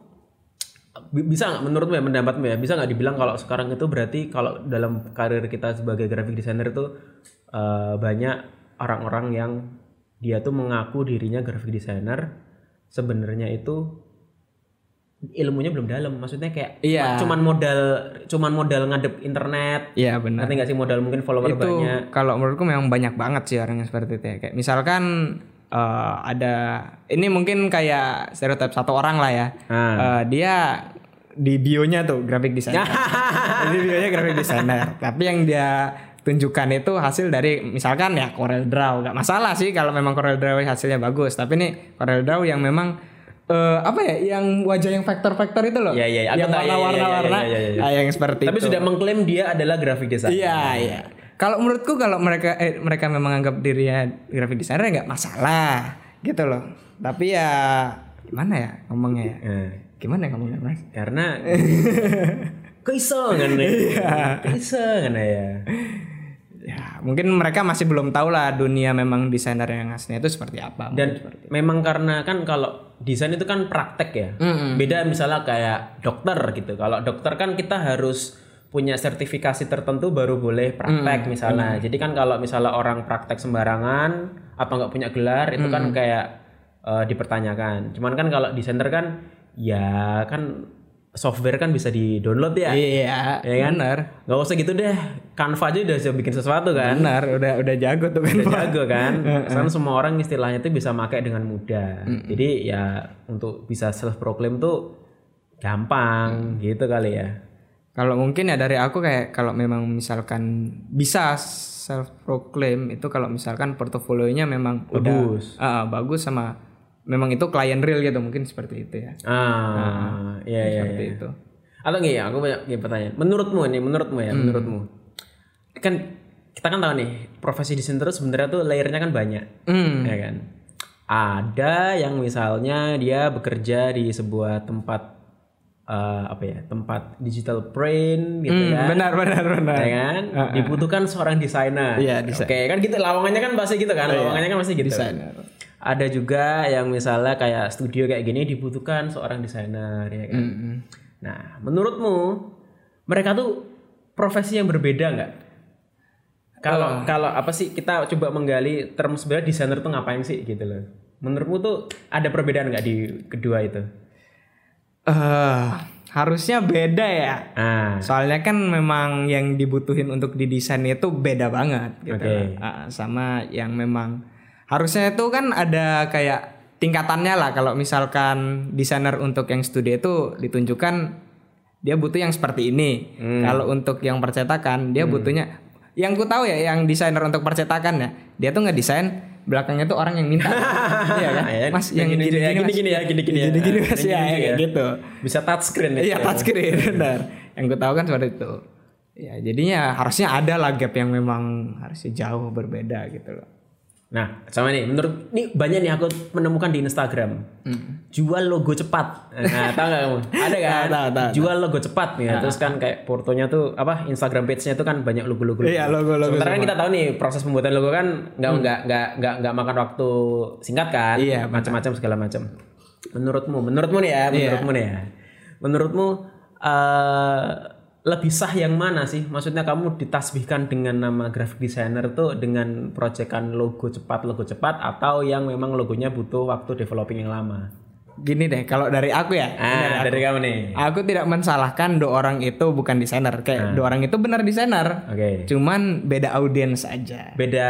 bi- bisa nggak menurutmu ya pendapatmu ya bisa nggak dibilang kalau sekarang itu berarti kalau dalam karir kita sebagai graphic designer itu eh, banyak orang-orang yang dia tuh mengaku dirinya graphic designer sebenarnya itu ilmunya belum dalam maksudnya kayak Iya. cuman modal cuman modal ngadep internet Iya, benar. nanti nggak sih modal mungkin follower itu banyak kalau menurutku memang banyak banget sih orang yang seperti itu ya. Kayak misalkan eh, ada ini mungkin kayak stereotip satu orang lah ya. Ah. Eh, dia di bionya tuh graphic designer. di bionya graphic designer. Tapi yang dia tunjukkan itu hasil dari misalkan ya Corel Draw. Gak masalah sih kalau memang Corel Draw hasilnya bagus. Tapi nih Corel Draw yang memang eh, apa ya yang wajah yang vektor-vektor itu loh. Iya, iya, yang iya, warna-warna-warna. iya, iya, iya. Ah, yang seperti tapi itu. sudah mengklaim dia adalah graphic designer Iya, iya. Kalau menurutku kalau mereka eh, mereka memang anggap dirinya graphic designer ya nggak masalah gitu loh. Tapi ya gimana ya ngomongnya ya? Eh, Gimana ya ngomongnya mas? karena keisengan ya keisengan ya Ya mungkin mereka masih belum tahu lah dunia memang desainer yang aslinya itu seperti apa. dan memang karena kan kalau desain itu kan praktek ya beda misalnya kayak dokter gitu kalau dokter kan kita harus punya sertifikasi tertentu baru boleh praktek misalnya. Jadi kan kalau misalnya orang praktek sembarangan atau nggak punya gelar itu kan kayak eh, dipertanyakan. Cuman kan kalau desainer kan ya kan software kan bisa di download ya. Iya, Ya kan? benar. nggak usah gitu deh. Canva aja udah bisa bikin sesuatu kan? Benar, udah udah jago tuh kan. udah jago kan? Sekarang semua orang istilahnya tuh bisa pakai dengan mudah. Jadi ya untuk bisa self proclaim tuh gampang gitu kali ya Kalau mungkin ya dari aku kayak kalau memang misalkan bisa self proclaim itu kalau misalkan portofolionya memang Bagus. udah ah, bagus sama memang itu klien real gitu mungkin seperti itu ya. ah iya iya seperti iya. itu. atau nggak ya aku banyak gini pertanyaan menurutmu nih menurutmu ya menurutmu kan kita kan tahu nih profesi desainer terus sebenarnya tuh layernya kan banyak Hmm. ya kan ada yang misalnya dia bekerja di sebuah tempat eh, apa ya tempat digital print gitu Hmm, ya benar benar benar. ya kan? Dibutuhkan seorang desainer. Iya, desain. oke kan gitu lowongannya kan pasti gitu kan lowongannya kan pasti gitu. Desainer. ada juga yang misalnya kayak studio kayak gini dibutuhkan seorang desainer ya kan? Hmm. nah menurutmu mereka tuh profesi yang berbeda nggak? Kalau kalau apa sih kita coba menggali term sebenarnya desainer tuh ngapain sih gitu loh. Menurutmu tuh ada perbedaan nggak di kedua itu Eh, harusnya beda ya. ah Soalnya kan memang yang dibutuhin untuk didesain itu beda banget gitu. Oke. Ah, sama yang memang harusnya itu kan ada kayak tingkatannya lah kalau misalkan desainer untuk yang studio itu ditunjukkan dia butuh yang seperti ini. Hmm. Kalau untuk yang percetakan dia butuhnya yang ku tahu ya yang desainer untuk percetakan ya dia tuh ngedesain belakangnya tuh orang yang minta. iya kan? Ya, Mas yang gini, gini-gini ya, Mas. gini-gini ya, gini-gini ya. Gini-gini Ah, Mas yang ya, kayak ya. gitu. bisa touchscreen ya Iya touchscreen benar. Yang gue tahu kan seperti itu. Ya jadinya harusnya ada lah gap yang memang harusnya jauh berbeda gitu loh. Nah, sama nih, menurut ini banyak nih aku menemukan di Instagram. Jual logo cepat. Nah, tahu nggak kamu? Ada kan? Tahu, tahu, tahu. Jual logo cepat nih. Terus kan kayak fotonya tuh apa? Instagram page-nya tuh kan banyak logo-logo. Iya, logo-logo Sementara kan kita tahu nih proses pembuatan logo kan nggak nggak nggak nggak nggak makan waktu singkat kan? Iya, macam-macam segala macam. Menurutmu, menurutmu nih ya, menurutmu nih ya. Menurutmu eh lebih sah yang mana sih? Maksudnya kamu ditasbihkan dengan nama graphic designer tuh dengan proyekan logo cepat logo cepat atau yang memang logonya butuh waktu developing yang lama? Gini deh, kalau dari aku ya, Ah, dari kamu nih. aku tidak mensalahkan dua orang itu bukan desainer. Kayak dua orang itu benar desainer. Oke. Cuman beda audiens aja. Beda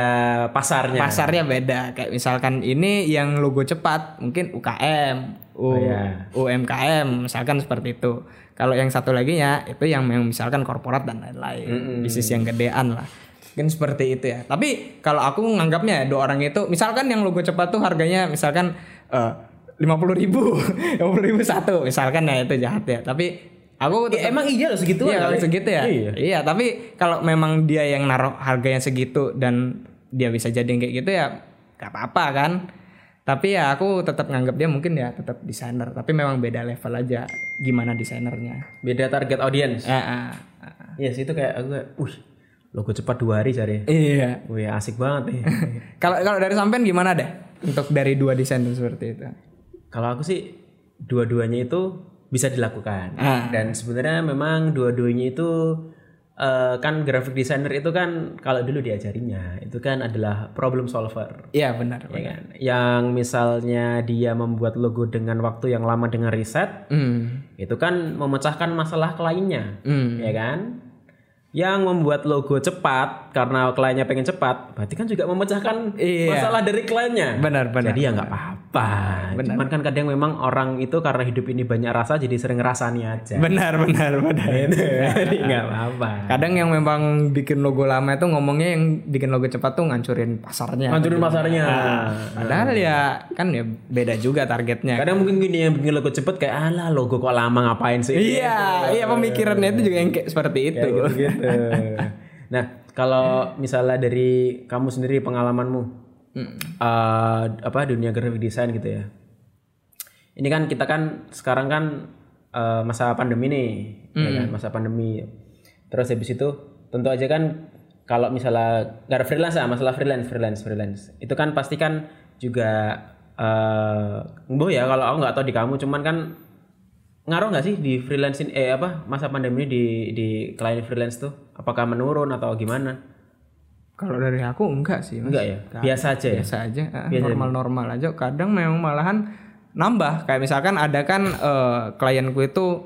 pasarnya. Pasarnya beda. Kayak misalkan ini yang logo cepat, mungkin UKM, U- Oh, iya. UMKM, misalkan seperti itu. Kalau yang satu lagi ya itu yang misalkan korporat dan lain-lain, bisnis yang gedean lah. Mungkin seperti itu ya. Tapi kalau aku nganggapnya dua orang itu, misalkan yang logo cepat tuh harganya misalkan lima puluh ribu, lima puluh ribu satu, misalkan ya itu jahat ya. Tapi aku Ya, emang iya loh segitu Iya kalau segitu ya. Iya. Iya. tapi kalau memang dia yang naruh harganya segitu dan dia bisa jadi kayak gitu ya gak apa-apa kan. Tapi ya aku tetap nganggap dia mungkin ya tetap desainer, tapi memang beda level aja gimana desainernya. Beda target audience. Ah, ah. Iya sih itu kayak aku wih logo cepat dua hari cari. Iya. Wih asik banget nih. Kalau kalau dari sampean gimana deh untuk dari dua desainer seperti itu? Kalau aku sih dua-duanya itu bisa dilakukan. Ah. Dan sebenarnya memang dua-duanya itu eh, kan graphic designer itu kan kalau dulu diajarinya itu kan adalah problem solver. Iya benar. Ya kan? Yang misalnya dia membuat logo dengan waktu yang lama dengan riset, Hmm. itu kan memecahkan masalah kliennya, Hmm. ya kan? Yang membuat logo cepat karena kliennya pengen cepat, berarti kan juga memecahkan Iya. masalah dari kliennya. Benar benar. Jadi ya nggak apa-apa. Cuman kan kadang memang orang itu karena hidup ini banyak rasa jadi sering ngerasani aja. Benar benar benar. Jadi nggak apa-apa. Kadang yang memang bikin logo lama itu ngomongnya yang bikin logo cepat tuh ngancurin pasarnya. Hancurin pasarnya. Padahal ya kan ya beda juga targetnya. Kadang mungkin gini yang bikin logo cepet kayak alah logo kok lama ngapain sih? Iya, iya pemikirannya itu juga yang kayak seperti itu. Kayak gitu-gitu. nah, kalau misalnya dari kamu sendiri pengalamanmu eh, apa dunia graphic design gitu ya. Ini kan kita kan sekarang kan eh, masa pandemi nih, ya kan? masa pandemi. Terus habis itu tentu aja kan kalau misalnya nggak ada freelance lah, masalah freelance, freelance, freelance. Itu kan pasti kan juga eh boh ya kalau aku nggak tahu di kamu, cuman kan ngaruh nggak sih di freelance ini- eh apa masa pandemi ini di di klien freelance tuh apakah menurun atau gimana Kalau dari aku enggak sih, Mas. enggak ya biasa aja ya Biasa aja, normal-normal aja. Kadang memang malahan nambah. Kayak misalkan ada kan eh, klienku itu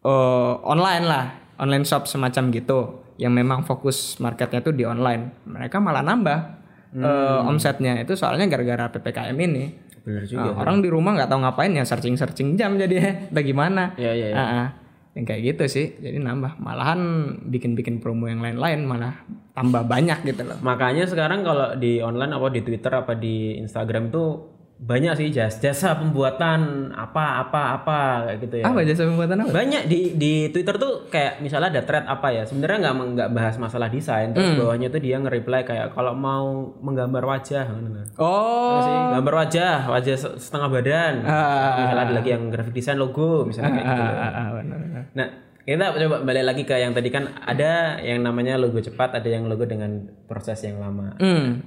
eh, online lah, online shop semacam gitu, yang memang fokus marketnya tuh di online. Mereka malah nambah eh, omsetnya itu soalnya gara-gara ppkm ini. bener juga Nah, orang di rumah nggak tahu ngapain ya searching searching jam jadi bagaimana? Iya, iya, iya. Ah, ah. Yang kayak gitu sih. Jadi nambah. Malahan bikin-bikin promo yang lain-lain malah tambah banyak gitu loh. makanya sekarang kalau di online apa di Twitter apa di Instagram tuh banyak sih jasa, jasa pembuatan apa apa apa kayak gitu ya Apa jasa pembuatan apa? banyak di di Twitter tuh kayak misalnya ada thread apa ya sebenarnya nggak nggak bahas masalah desain terus bawahnya tuh dia nge-reply kayak kalau mau menggambar wajah gitu. Oh, sih gambar wajah wajah se- setengah badan Ah, misalnya ada lagi yang graphic design logo misalnya kayak gitu ah, ah, ah, benar, benar. nah kita coba balik lagi ke yang tadi kan ada yang namanya logo cepat ada yang logo dengan proses yang lama Hmm.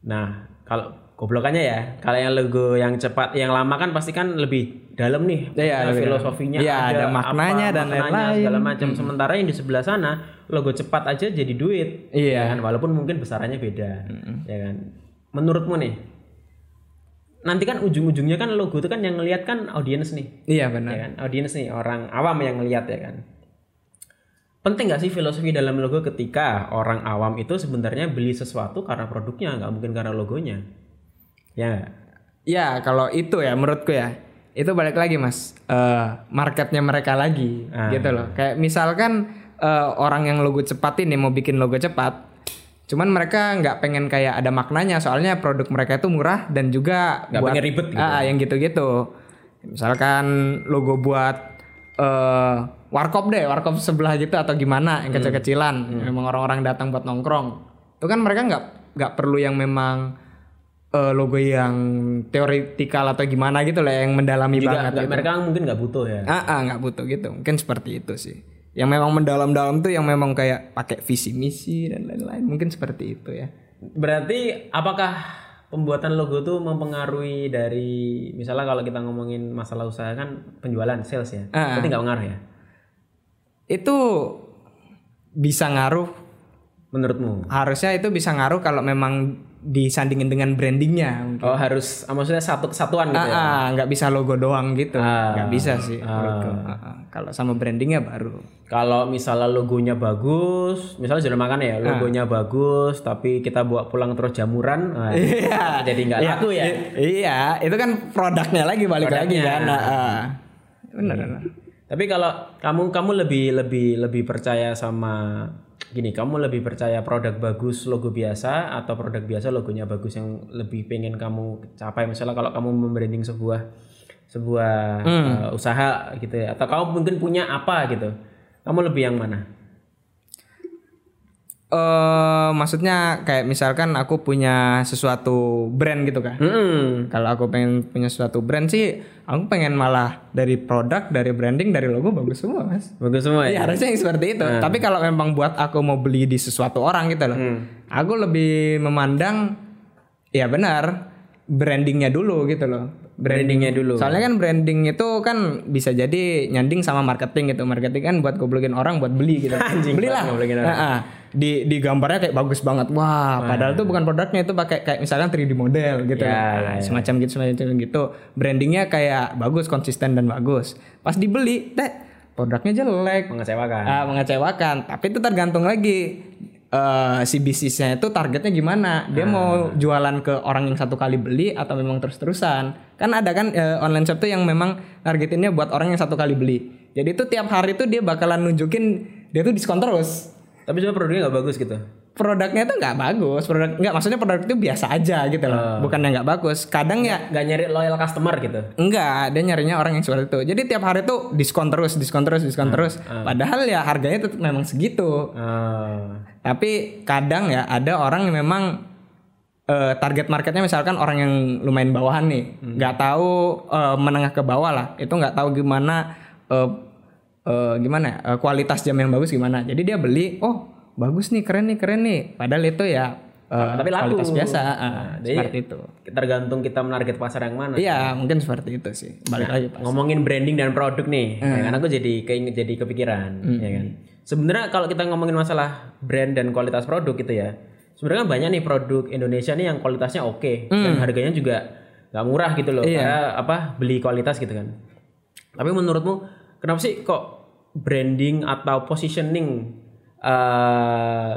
nah kalau goblokannya ya. Kalau yang logo yang cepat yang lama kan pasti kan lebih dalam nih. Maksudnya lebih filosofinya dalam. Iya, ada maknanya dan lain-lain. segala macam. Sementara yang di sebelah sana logo cepat aja jadi duit. Iya. ya kan? Walaupun mungkin besarannya beda. Ya kan? Menurutmu nih nanti kan ujung-ujungnya kan logo itu kan yang ngelihat kan audiens nih. Iya ya benar. kan? Audiens nih orang awam yang ngelihat ya kan? Penting nggak sih filosofi dalam logo ketika orang awam itu sebenarnya beli sesuatu karena produknya nggak mungkin karena logonya ya? Ya kalau itu ya menurutku ya itu balik lagi mas Eh, marketnya mereka lagi Ah. gitu loh. Kayak misalkan eh, orang yang logo cepat ini mau bikin logo cepat, cuman mereka nggak pengen kayak ada maknanya soalnya produk mereka itu murah dan juga Nggak pengen ribet gitu. Ah, yang gitu-gitu. Misalkan logo buat eh warkop deh, warkop sebelah gitu atau gimana yang kecil-kecilan, memang orang-orang datang buat nongkrong. Itu kan mereka nggak nggak perlu yang memang eh, logo yang teoretikal atau gimana gitu lah yang mendalami Juga banget nggak- gitu. mereka mungkin nggak butuh ya. Ah, ah, nggak butuh gitu. Mungkin seperti itu sih. Yang memang mendalam-dalam tuh yang memang kayak pakai visi misi dan lain-lain. Mungkin seperti itu ya. Berarti apakah pembuatan logo tuh mempengaruhi dari misalnya kalau kita ngomongin masalah usaha kan penjualan sales ya. Ah. Berarti nggak pengaruh ya Itu bisa ngaruh. menurutmu? Harusnya itu bisa ngaruh kalau memang disandingin dengan brandingnya. Oh harus ah, maksudnya satu kesatuan gitu ya. Ah, ah, nggak bisa logo doang gitu. Ah. Nggak bisa sih. Ah, ah. Kalau sama brandingnya baru. Kalau misalnya logonya bagus, misalnya sudah makan ya, logonya bagus, tapi kita bawa pulang terus jamuran, nah, Iya. jadi nggak Iya, laku ya. Iya, itu kan produknya lagi balik lagi Produknya. kan. Ah, ah. Benar, benar. Tapi kalau kamu kamu lebih lebih lebih percaya sama gini, kamu lebih percaya produk bagus logo biasa atau produk biasa logonya bagus yang lebih pengen kamu capai misalnya kalau kamu membranding sebuah sebuah eh, usaha gitu ya atau kamu mungkin punya apa gitu. Kamu lebih yang mana? Eh maksudnya kayak misalkan aku punya sesuatu brand gitu kan. Hmm. Kalau aku pengen punya suatu brand sih, aku pengen malah dari produk, dari branding, dari logo bagus semua, Mas. Bagus semua ya. Iya, harusnya yang seperti itu. Tapi kalau memang buat aku mau beli di sesuatu orang gitu loh. Aku lebih memandang ya benar brandingnya dulu gitu loh. Brandingnya dulu. Soalnya kan branding itu kan bisa jadi nyanding sama marketing gitu. Marketing kan buat goblokin orang buat beli gitu. Anjing, Belilah. orang. Nah, ah. di di gambarnya kayak bagus banget. Wah, padahal tuh bukan produknya itu pakai kayak misalkan 3D model gitu. Ya, Nah, semacam gitu semacam gitu. Brandingnya kayak bagus, konsisten dan bagus. Pas dibeli, teh produknya jelek. Mengecewakan. Ah, mengecewakan. Tapi itu tergantung lagi eh, si bisnisnya itu targetnya gimana. Dia mau jualan ke orang yang satu kali beli atau memang terus-terusan. Kan ada kan eh, online shop tuh yang memang targetinnya buat orang yang satu kali beli. Jadi itu tiap hari tuh dia bakalan nunjukin dia tuh diskon terus. Tapi cuma produknya nggak bagus gitu. Produknya tuh nggak bagus. Produk nggak maksudnya produk itu biasa aja gitu loh. Bukan yang nggak bagus. Kadang ya Nggak nyari loyal customer gitu. Enggak, dia nyarinya orang yang seperti itu. Jadi tiap hari tuh diskon terus, diskon terus, diskon terus. Padahal ya harganya tetap memang segitu. Ah. Tapi kadang ya ada orang yang memang eh, target marketnya misalkan orang yang lumayan bawahan nih, nggak tahu eh, menengah ke bawah lah. Itu nggak tahu gimana eh, eh, gimana ya, eh, kualitas jam yang bagus gimana. Jadi dia beli, oh bagus nih, keren nih, keren nih. Padahal itu ya eh, Tapi laku. kualitas biasa, Nah, jadi- seperti itu. Tergantung kita menarget pasar yang mana. Iya, mungkin seperti itu sih. Balik lagi Pak. ngomongin branding dan produk nih, ya kan aku jadi keinget jadi kepikiran, ya kan. Sebenarnya kalau kita ngomongin masalah brand dan kualitas produk gitu ya, sebenarnya kan banyak nih produk Indonesia nih yang kualitasnya oke dan harganya juga nggak murah gitu loh, karena apa beli kualitas gitu kan. Tapi menurutmu kenapa sih kok branding atau positioning eh,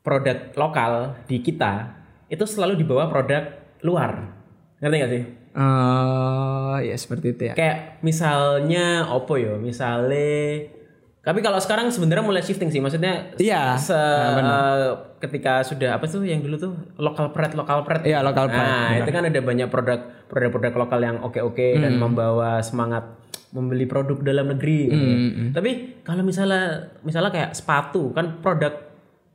produk lokal di kita itu selalu di bawah produk luar, ngerti gak sih? Eh, ya seperti itu ya. kayak misalnya opo yo misalnya tapi kalau sekarang sebenarnya mulai shifting sih maksudnya Iya. se eh, ketika sudah apa tuh yang dulu tuh lokal pride lokal pride Iya, local pride, nah itu kan ada banyak produk produk-produk lokal yang oke oke dan Hmm. membawa semangat membeli produk dalam negeri gitu ya. Hmm, tapi kalau misalnya misalnya kayak sepatu kan produk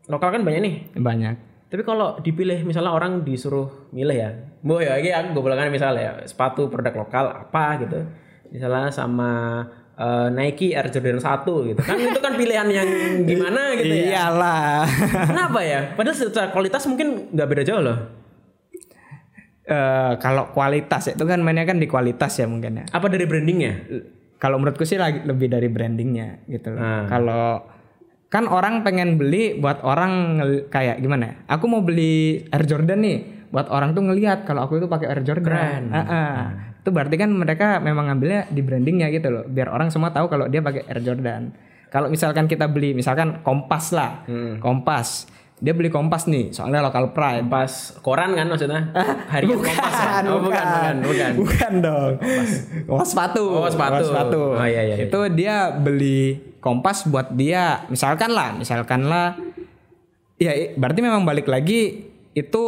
lokal kan banyak nih Banyak. tapi kalau dipilih misalnya orang disuruh milih ya, bu ya ini aku gobolangan misalnya ya sepatu produk lokal apa gitu, misalnya sama eh, Nike Air Jordan 1 gitu kan itu kan pilihan yang gimana gitu ya. Iyalah. Kenapa ya? Padahal secara kualitas mungkin nggak beda jauh loh. Eh, kalau kualitas itu kan mainnya kan di kualitas ya mungkin ya. Apa dari brandingnya? Kalau menurutku sih lagi lebih dari brandingnya gitu loh. Ah. Kalau kan orang pengen beli buat orang kayak gimana ya? Aku mau beli Air Jordan nih buat orang tuh ngelihat kalau aku itu pakai Air Jordan. Keren. Ah, ah. Itu berarti kan mereka memang ngambilnya di brandingnya gitu loh, biar orang semua tahu kalau dia pakai Air Jordan. Kalau misalkan kita beli misalkan Kompas lah, Kompas, dia beli Kompas nih, soalnya lokal pride. Pas koran kan maksudnya? Hari bukan, Kompas ya? Oh, bukan, bukan, bukan. Bukan dong. Kompas sepatu. Oh, sepatu. sepatu. Oh, iya, iya, iya. Itu dia beli kompas buat dia, misalkan lah, misalkan lah. Ya, berarti memang balik lagi itu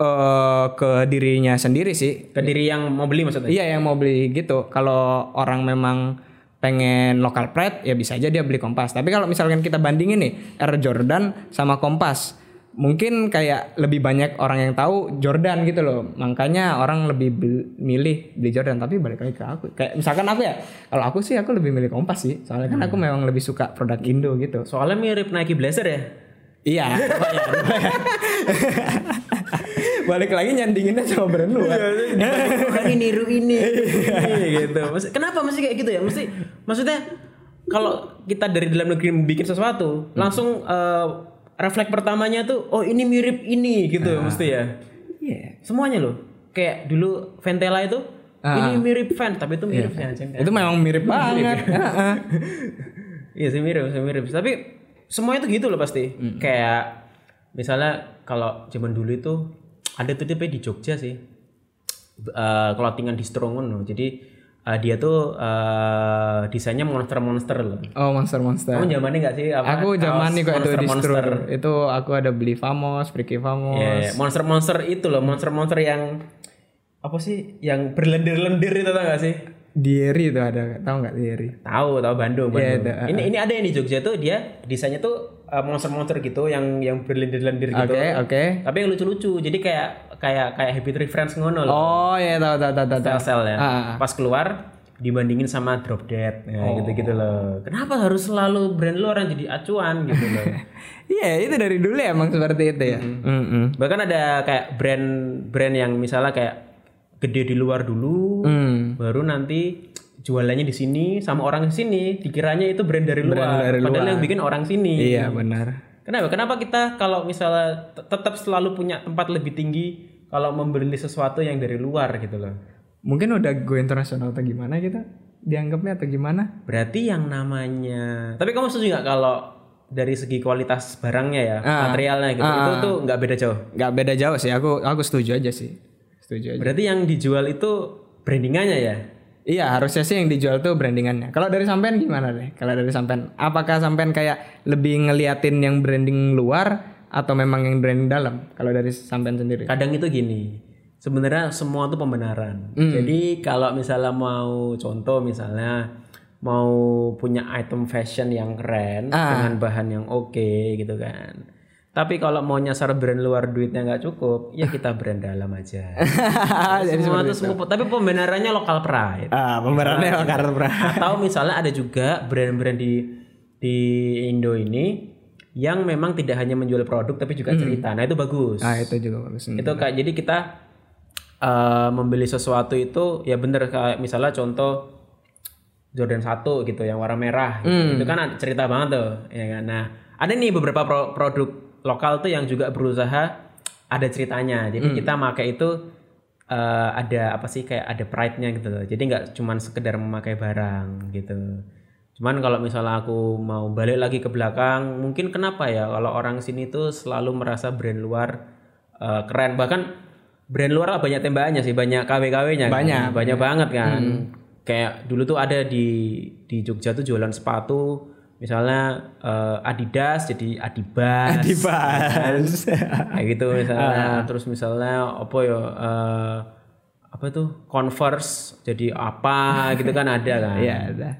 eh ke dirinya sendiri sih. Ke diri yang mau beli maksudnya? Iya yang mau beli gitu. Kalau orang memang pengen local pride ya bisa aja dia beli Kompas. Tapi kalau misalkan kita bandingin nih Air Jordan sama Kompas, mungkin kayak lebih banyak orang yang tahu Jordan gitu loh makanya orang lebih milih beli Jordan tapi balik lagi ke aku kayak misalkan aku ya kalau aku sih aku lebih milih Kompas sih soalnya kan aku memang lebih suka produk Indo gitu Soalnya mirip Nike Blazer ya. iya balik lagi nyandinginnya sama brand luar ini niru ini gitu. Maksud- kenapa mesti kayak gitu ya? Mesti maksudnya kalau kita dari dalam negeri bikin sesuatu, langsung eh, refleks pertamanya tuh oh ini mirip ini gitu mesti ya. Iya. Semuanya loh. Kayak dulu Ventela itu ini mirip Vans tapi itu mirip Vans kan. itu memang mirip banget Heeh. Iya sih mirip, sih mirip. Tapi semua itu gitu loh pasti. Kayak misalnya kalau zaman dulu itu ada tuh DP di Jogja sih. Clothingan di Strongun loh. Jadi eh, dia tuh eh, desainnya monster-monster loh. oh monster monster Kamu zamannya nggak sih? Apa, aku zaman nih kok itu di monster-monster? Strur. itu aku ada beli Famos Friki Famos Iya, iya. monster-monster itu loh, monster-monster yang apa sih? Yang berlendir-lendir itu tau gak sih? Dieri itu ada tahu nggak Dieri Tahu, tahu Bandung, Iya, Bandung. itu, ini ini ada yang di Jogja tuh dia desainnya tuh uh, monster-monster gitu yang yang berlendir-lendir gitu. oke oke Tapi yang lucu-lucu. Jadi kayak kayak kayak Happy Tree Friends ngono loh. oh ya tahu tahu tahu tahu tahu. Style ya. Ah, ah. Pas keluar dibandingin sama Drop Dead ya, Oh. gitu-gitu loh. Kenapa harus selalu brand luar yang jadi acuan gitu loh. Iya itu dari dulu emang seperti itu ya. Mm-mm. Bahkan ada kayak brand-brand yang misalnya kayak gede di luar dulu, Hmm. baru nanti jualannya di sini sama orang sini dikiranya itu brand dari luar, dari padahal luar. yang bikin orang sini. Iya benar. Kenapa? Kenapa kita kalau misalnya te- tetap selalu punya tempat lebih tinggi kalau membeli sesuatu yang dari luar gitu loh? Mungkin udah go internasional atau gimana kita dianggapnya atau gimana? Berarti yang namanya, tapi kamu setuju nggak kalau dari segi kualitas barangnya ya, Ah. materialnya gitu, itu tuh nggak beda jauh. Gak beda jauh sih. Aku aku setuju aja sih. Setuju aja. Berarti yang dijual itu brandingannya ya? Iya harusnya sih yang dijual tuh brandingannya. Kalau dari sampean gimana deh? Kalau dari sampean, apakah sampean kayak lebih ngeliatin yang branding luar atau memang yang branding dalam? Kalau dari sampean sendiri? Kadang itu gini, sebenarnya semua itu pembenaran. Hmm. Jadi kalau misalnya mau contoh misalnya mau punya item fashion yang keren Ah. dengan bahan yang oke gitu kan. Tapi kalau mau nyasar brand luar duitnya nggak cukup, ya kita brand dalam aja. Jadi semua itu semua, tapi pembenarannya lokal pride. ah pembenarannya karena Atau misalnya ada juga brand-brand di di Indo ini yang memang tidak hanya menjual produk tapi juga cerita. Nah itu bagus. Ah itu juga bagus. Itu kayak jadi kita eh, membeli sesuatu itu ya bener kayak misalnya contoh Jordan 1 gitu yang warna merah gitu. itu kan cerita banget tuh ya kan. Nah, ada nih beberapa pro- produk lokal tuh yang juga berusaha ada ceritanya. Jadi kita pakai itu eh, ada apa sih kayak ada pride-nya gitu loh. Jadi nggak cuman sekedar memakai barang gitu. Cuman kalau misalnya aku mau balik lagi ke belakang, mungkin kenapa ya kalau orang sini tuh selalu merasa brand luar eh, keren. Bahkan brand luar lah banyak tembakannya sih, banyak KW-KW-nya. kan. Banyak, banyak banget kan. Kayak dulu tuh ada di di Jogja tuh jualan sepatu, misalnya eh, Adidas jadi Adibas. Dibahas. Kayak gitu misalnya. Terus misalnya apa ya eh, apa tuh Converse jadi apa gitu kan ada kan. Iya ada.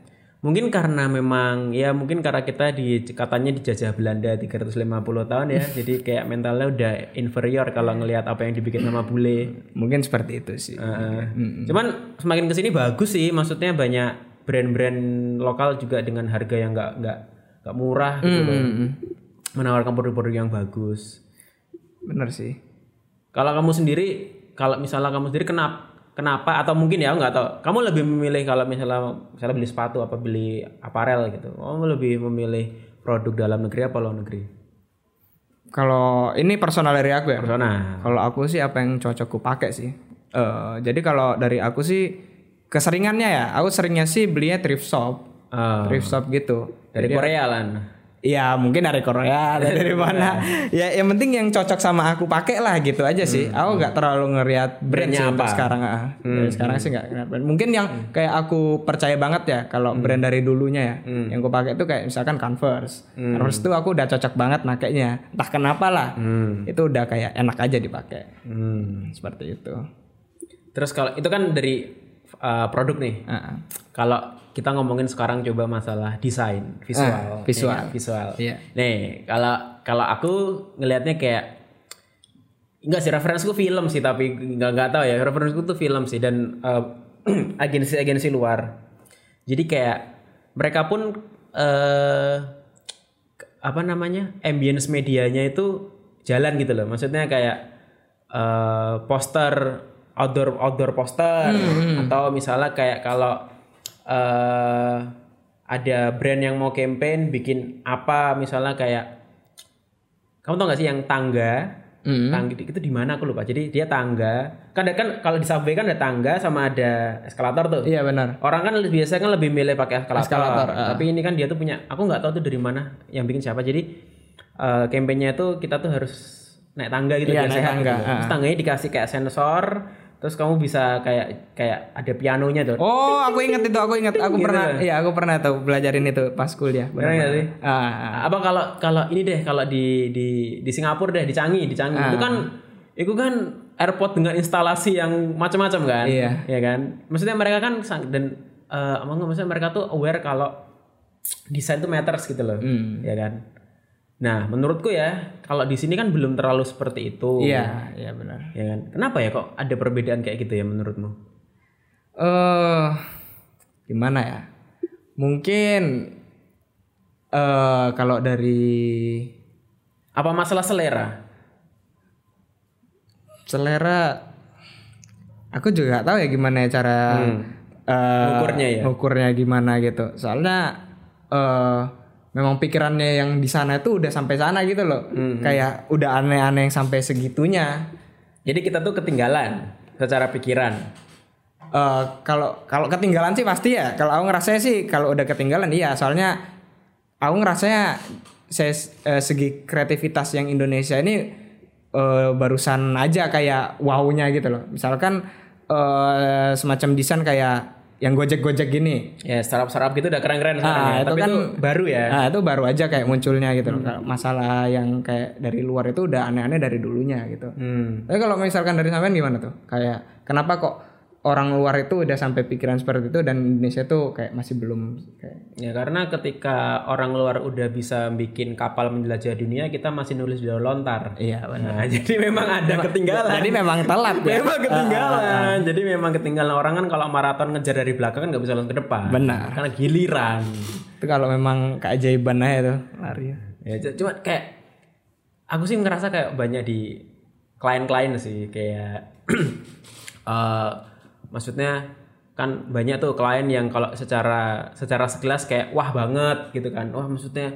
Mungkin karena memang ya mungkin karena kita di katanya dijajah Belanda 350 tahun ya. jadi kayak mentalnya udah inferior kalau ngelihat apa yang dibikin sama bule. Mungkin seperti itu sih. Heeh. Cuman semakin ke sini bagus sih, maksudnya banyak brand-brand lokal juga dengan harga yang nggak nggak nggak murah gitu loh. Menawarkan produk-produk yang bagus. Bener sih. Kalau kamu sendiri, kalau misalnya kamu sendiri kenapa kenapa atau mungkin ya nggak tahu. Kamu lebih memilih kalau misalnya misalnya beli sepatu apa beli aparel gitu. Kamu lebih memilih produk dalam negeri apa luar negeri? Kalau ini personal dari aku ya. Persona. Kalau aku sih apa yang cocok ku pakai sih. Eh jadi kalau dari aku sih keseringannya ya, aku seringnya sih belinya thrift shop, Ah, thrift shop gitu. dari Korea lan. Iya mungkin dari Korea atau dari mana. ya yang penting yang cocok sama aku pakai lah gitu aja sih. Aku nggak terlalu ngeliat brand Brandnya sih apa? sekarang. ah. Dari sekarang sih nggak ngeliat brand. Mungkin yang kayak aku percaya banget ya kalau brand dari dulunya ya. Yang aku pakai itu kayak misalkan Converse. Converse itu aku udah cocok banget makainya. Entah kenapa lah. Itu udah kayak enak aja dipakai. Hmm. Seperti itu. Terus kalau itu kan dari uh, produk nih. Heeh. Kalau kita ngomongin sekarang coba masalah desain visual, Ah, visual. ya, visual. Iya. Nih, kalau kalau aku ngelihatnya kayak enggak sih referensiku film sih tapi nggak nggak tahu ya referensiku tuh film sih dan eh, agensi-agensi luar. Jadi kayak mereka pun eh apa namanya ambience medianya itu jalan gitu loh. Maksudnya kayak eh poster outdoor outdoor poster. Atau misalnya kayak kalau eh ada brand yang mau campaign bikin apa misalnya kayak kamu tau gak sih yang tangga? Hmm. tangga itu di mana aku lupa. Jadi dia tangga. Kan ada kan kalau di subway kan ada tangga sama ada eskalator tuh. Iya benar. orang kan biasanya kan lebih milih pakai eskalator, Eskalator, ah. tapi ini kan dia tuh punya aku nggak tahu tuh dari mana yang bikin siapa. Jadi eh kampanyenya itu kita tuh harus naik tangga gitu Iya, naik tangga, gitu. Terus tangganya dikasih kayak sensor terus kamu bisa kayak kayak ada pianonya tuh Oh, aku ingat itu, aku ingat, aku Gitu pernah, loh. iya aku pernah tuh belajarin itu pas kuliah. Bener nggak sih? Ah, ah. apa kalau kalau ini deh kalau di di di Singapura deh di Changi di Changi itu Ah. kan itu kan airport dengan instalasi yang macam-macam kan Iya. ya kan maksudnya mereka kan dan apa nggak, maksudnya mereka tuh aware kalau desain tuh matters gitu loh Hmm. ya kan nah menurutku ya kalau di sini kan belum terlalu seperti itu Iya, iya benar. ya kan kenapa ya kok ada perbedaan kayak gitu ya menurutmu Eh, gimana ya? Mungkin eh kalau dari apa masalah selera selera, aku juga tahu ya gimana cara eh, Ngukurnya ya? ngukurnya gimana gitu. Soalnya eh memang pikirannya yang di sana itu udah sampai sana gitu loh. Kayak udah aneh-aneh yang sampai segitunya. jadi kita tuh ketinggalan secara pikiran Eh, kalau kalau ketinggalan sih pasti ya. Kalau aku ngerasa sih kalau udah ketinggalan iya. Soalnya aku ngerasanya saya eh, segi kreativitas yang Indonesia ini eh, barusan aja kayak wownya gitu loh. Misalkan eh, semacam desain kayak yang gojek-gojek gini. ya startup-startup gitu udah keren-keren Ah, ya. itu tapi kan- itu baru ya Nah itu baru aja kayak munculnya gitu loh. Kalau Masalah yang kayak dari luar itu udah aneh-aneh dari dulunya gitu. Hmm. Tapi kalau misalkan dari sampean gimana tuh? Kayak kenapa kok orang luar itu udah sampai pikiran seperti itu dan Indonesia tuh kayak masih belum kayak Ya karena ketika orang luar udah bisa bikin kapal menjelajah dunia, kita masih nulis di daun lontar. iya benar. Nah, jadi memang ada ketinggalan. Jadi memang telat ya. memang ketinggalan. Jadi memang ketinggalan orang kan kalau maraton ngejar dari belakang kan nggak bisa langsung ke depan. Benar. Karena giliran. Itu kalau memang keajaiban aja tuh lari. Ya cuma kayak aku sih ngerasa kayak banyak di klien-klien sih kayak eh maksudnya kan banyak tuh klien yang kalau secara secara sekilas kayak wah banget gitu kan. Wah maksudnya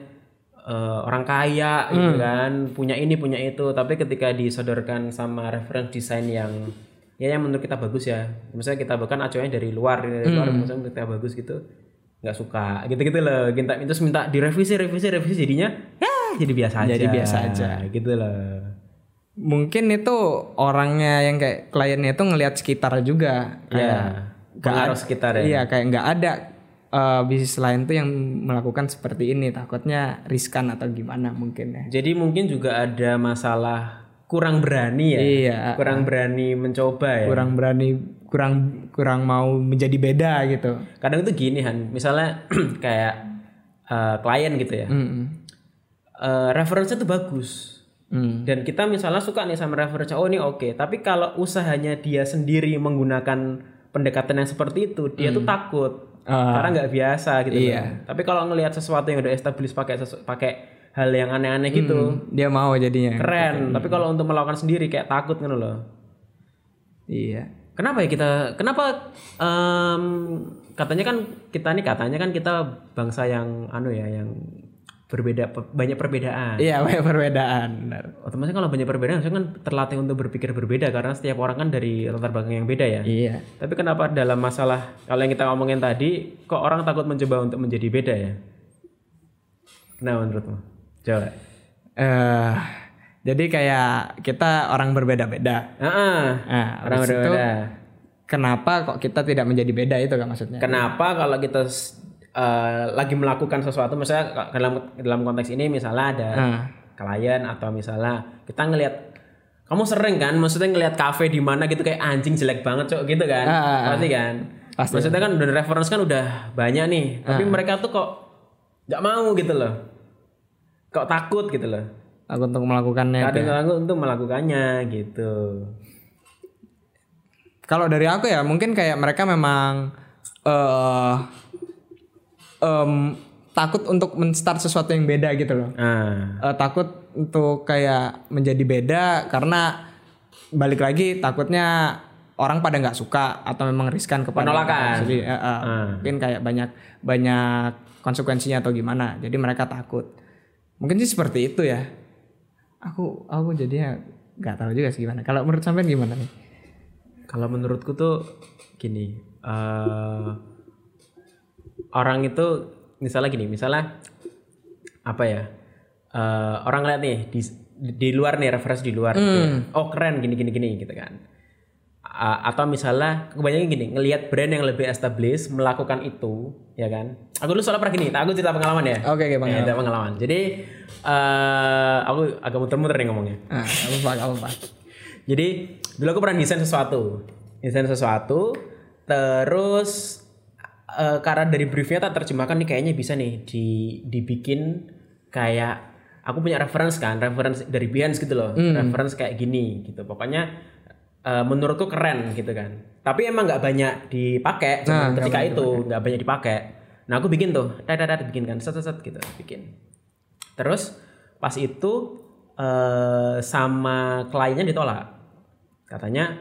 eh, orang kaya gitu kan. Punya ini punya itu. Tapi ketika disodorkan sama reference desain yang ya yang menurut kita bagus ya. Misalnya kita bahkan acuannya dari luar dari luar misalnya menurut kita bagus gitu nggak suka gitu-gitu loh. Minta terus minta direvisi revisi revisi jadinya ya jadi biasa aja. Jadi biasa aja. gitu loh Mungkin itu orangnya yang kayak kliennya itu ngelihat sekitar juga. ya Kayak pengaruh sekitar ya Iya kayak nggak ada eh, bisnis lain tuh yang melakukan seperti ini. Takutnya riskan atau gimana mungkin ya. jadi mungkin juga ada masalah kurang berani ya Iya. kurang berani mencoba ya Kurang berani, kurang kurang mau menjadi beda gitu. kadang itu gini Han misalnya kayak eh, klien gitu ya Mm-mm. Eh, referensinya tuh bagus Mm. dan kita misalnya suka nih sama referensi oh ini oke tapi kalau usahanya dia sendiri menggunakan pendekatan yang seperti itu dia tuh takut Ah. karena nggak biasa gitu Iya. kan. tapi kalau ngelihat sesuatu yang udah established pakai pakai hal yang aneh-aneh gitu Dia mau jadinya. keren tapi kalau untuk melakukan sendiri kayak takut kan loh Iya. kenapa ya kita kenapa em, katanya kan kita nih katanya kan kita bangsa yang anu ya yang berbeda banyak perbedaan Iya, banyak perbedaan. Benar. otomatis kalau banyak perbedaan saya kan terlatih untuk berpikir berbeda karena setiap orang kan dari latar belakang yang beda ya Iya. tapi kenapa dalam masalah kalau yang kita ngomongin tadi kok orang takut mencoba untuk menjadi beda ya kenapa menurutmu coba eh jadi kayak kita orang berbeda-beda. ah ah. Nah, orang itu, berbeda Kenapa kok kita tidak menjadi beda itu kan maksudnya? kenapa kalau kita eh, lagi melakukan sesuatu misalnya dalam dalam konteks ini misalnya ada Ah. klien atau misalnya kita ngelihat kamu sering kan maksudnya ngelihat kafe di mana gitu kayak anjing jelek banget cok gitu kan ah. pasti kan Pasti. Maksudnya kan udah reference kan udah banyak nih, tapi mereka tuh kok nggak mau gitu loh. Kok takut gitu loh. Aku untuk melakukannya. Kadang ya. takut untuk melakukannya gitu. Kalau dari aku ya mungkin kayak mereka memang eh em, takut untuk men-start sesuatu yang beda gitu loh. Ah, Eh, takut untuk kayak menjadi beda karena balik lagi takutnya orang pada nggak suka atau memang riskan kepada Penolakan. Jadi eh, eh, mungkin kayak banyak banyak konsekuensinya atau gimana. Jadi mereka takut. Mungkin sih seperti itu ya. Aku aku jadinya nggak tahu juga sih gimana. Kalau menurut sampean gimana nih? kalau menurutku tuh gini, eh orang itu misalnya gini, misalnya apa ya? eh, orang lihat nih di di luar nih reference di luar, gitu ya. oh keren gini gini gini gitu kan. A- atau misalnya kebanyakan gini ngelihat brand yang lebih established melakukan itu ya kan aku dulu soalnya pernah gini aku cerita pengalaman ya Oke oke bang. Ya, cerita pengalaman jadi eh aku agak muter-muter nih ngomongnya Ah, apa apa apa. jadi dulu aku pernah desain sesuatu, desain sesuatu, terus eh, karena dari briefnya tak terjemahkan nih kayaknya bisa nih di dibikin kayak aku punya reference kan, reference dari Behance gitu loh, reference kayak gini gitu. Pokoknya eh, menurutku keren gitu kan. Tapi emang nggak banyak dipakai Nah, ketika itu nggak banyak dipakai. Nah aku bikin tuh, tet tet, bikin kan, set set gitu, bikin. Terus pas itu eh sama kliennya ditolak. Katanya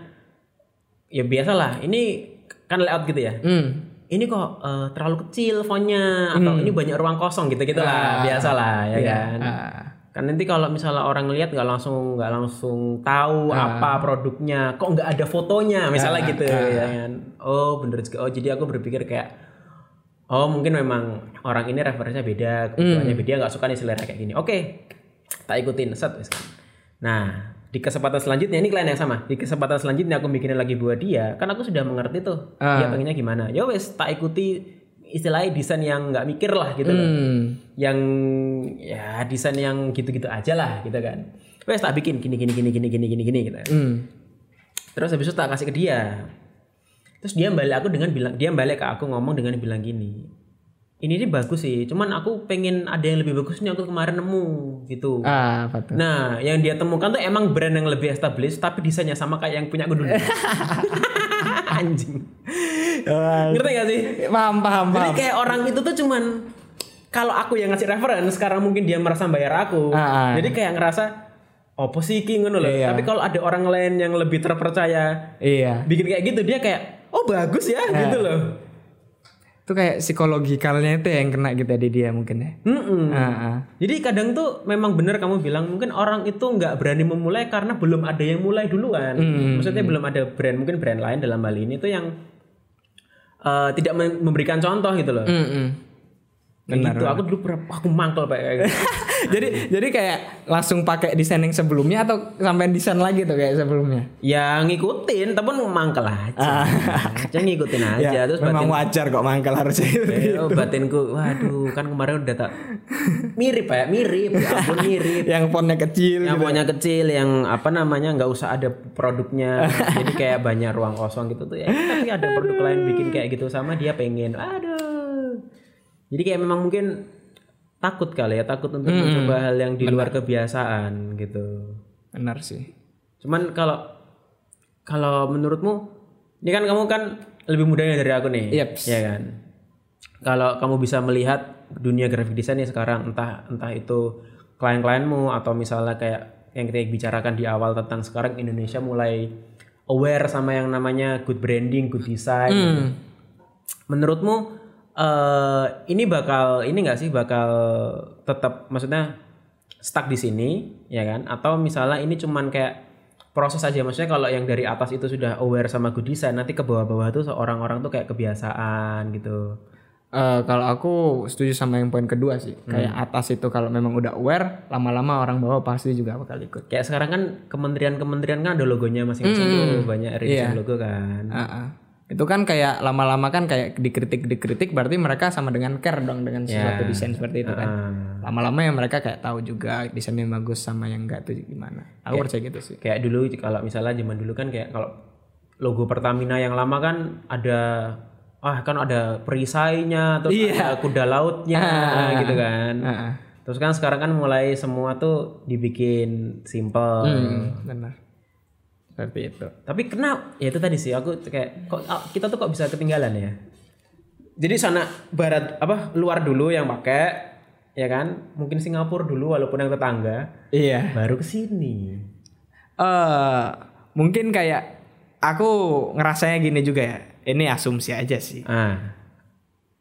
ya biasalah, ini kan layout gitu ya. Hmm. Ini kok eh, terlalu kecil fontnya atau ini banyak ruang kosong gitu gitulah, biasalah ya kan. Ah. Kan nanti kalau misalnya orang lihat nggak langsung nggak langsung tahu apa produknya, kok nggak ada fotonya, misalnya gitu ya kan. Oh bener juga. Oh jadi aku berpikir kayak oh mungkin memang orang ini referensinya beda, kebutuhannya beda, nggak suka nih selera kayak gini. Oke, tak ikutin set. Nah di kesempatan selanjutnya ini klien yang sama. Di kesempatan selanjutnya aku bikin lagi buat dia, kan aku sudah mengerti tuh dia pengennya gimana. Ya wes tak ikuti istilahnya desain yang nggak mikir lah gitu loh Hmm. yang ya desain yang gitu-gitu aja lah gitu kan. Wes tak bikin gini gini gini gini gini gini gini gitu. Hmm. Terus habis itu tak kasih ke dia. Terus dia balik aku dengan bilang dia balik ke aku ngomong dengan bilang gini. Ini ini bagus sih, cuman aku pengen ada yang lebih bagus nih aku kemarin nemu gitu. Ah, tuh? Nah, yang dia temukan tuh emang brand yang lebih established tapi desainnya sama kayak yang punya aku dulu. Anjing. Ngerti gak sih? Paham, paham, Jadi paham. kayak orang itu tuh cuman kalau aku yang ngasih reference sekarang mungkin dia merasa bayar aku. Ah, ah. Jadi kayak ngerasa opo sih iki ngono loh. Iya. Tapi kalau ada orang lain yang lebih terpercaya Iya. bikin kayak gitu dia kayak oh bagus ya Nah. gitu loh. Itu kayak psikologikalnya itu yang kena gitu di dia mungkin ya. Mm-mm. Ah, ah. Jadi kadang tuh memang benar kamu bilang mungkin orang itu nggak berani memulai karena belum ada yang mulai duluan. Hmm. Maksudnya belum ada brand mungkin brand lain dalam hal ini tuh yang eh, tidak mem- memberikan contoh gitu loh. Mm-mm. Kayak gitu. Aku dulu pernah aku mangkel kayak gitu. jadi jadi kayak langsung pakai desain yang sebelumnya atau sampai desain lagi tuh kayak sebelumnya? ya ngikutin, tapi mangkel aja. Aja ngikutin aja Ya, terus memang batin wajar kok mangkal harusnya. Eh, oh, batinku, waduh, kan kemarin udah tak mirip ya, mirip, ya ampun mirip. yang fontnya kecil yang gitu. maunya kecil yang apa namanya nggak usah ada produknya jadi kayak banyak ruang kosong gitu tuh ya tapi ada produk lain bikin kayak gitu sama dia pengen aduh jadi kayak memang mungkin takut kali ya takut untuk mencoba hal yang di luar kebiasaan gitu Benar sih. cuman kalau kalau menurutmu ini kan kamu kan lebih mudanya dari aku nih Yeps. ya kan kalau kamu bisa melihat dunia graphic design ya sekarang entah entah itu klien-klienmu atau misalnya kayak yang kita bicarakan di awal tentang sekarang Indonesia mulai aware sama yang namanya good branding, good design. gitu. Menurutmu eh ini bakal ini nggak sih bakal tetap maksudnya stuck di sini ya kan? Atau misalnya ini cuman kayak proses aja maksudnya kalau yang dari atas itu sudah aware sama good design nanti ke bawah-bawah tuh orang-orang tuh kayak kebiasaan gitu. Eh, kalau aku setuju sama yang poin kedua sih. Kayak atas itu kalau memang udah aware, lama-lama orang bawah pasti juga bakal ikut. Kayak sekarang kan kementerian-kementerian kan ada logonya masing-masing tuh banyak redesign logo kan. Ah, ah. Itu kan kayak lama-lama kan kayak dikritik-dikritik berarti mereka sama dengan care dong dengan sesuatu desain seperti itu kan. Ah. Lama-lama ya mereka kayak tahu juga desainnya bagus sama yang enggak tuh gimana. Aku percaya gitu sih. Kayak dulu kalau misalnya zaman dulu kan kayak kalau logo Pertamina yang lama kan ada ah kan ada perisainya terus Iya. ada kuda lautnya gitu kan. Heeh. Terus kan sekarang kan mulai semua tuh dibikin simple. Hmm, benar. Seperti itu. Tapi kenapa? Ya itu tadi sih aku kayak kok ah, kita tuh kok bisa ketinggalan ya. Jadi sana barat apa luar dulu yang pakai ya kan? Mungkin Singapura dulu walaupun yang tetangga Iya. baru ke sini. eh mungkin kayak aku ngerasanya gini juga ya. Ini asumsi aja sih. Ah.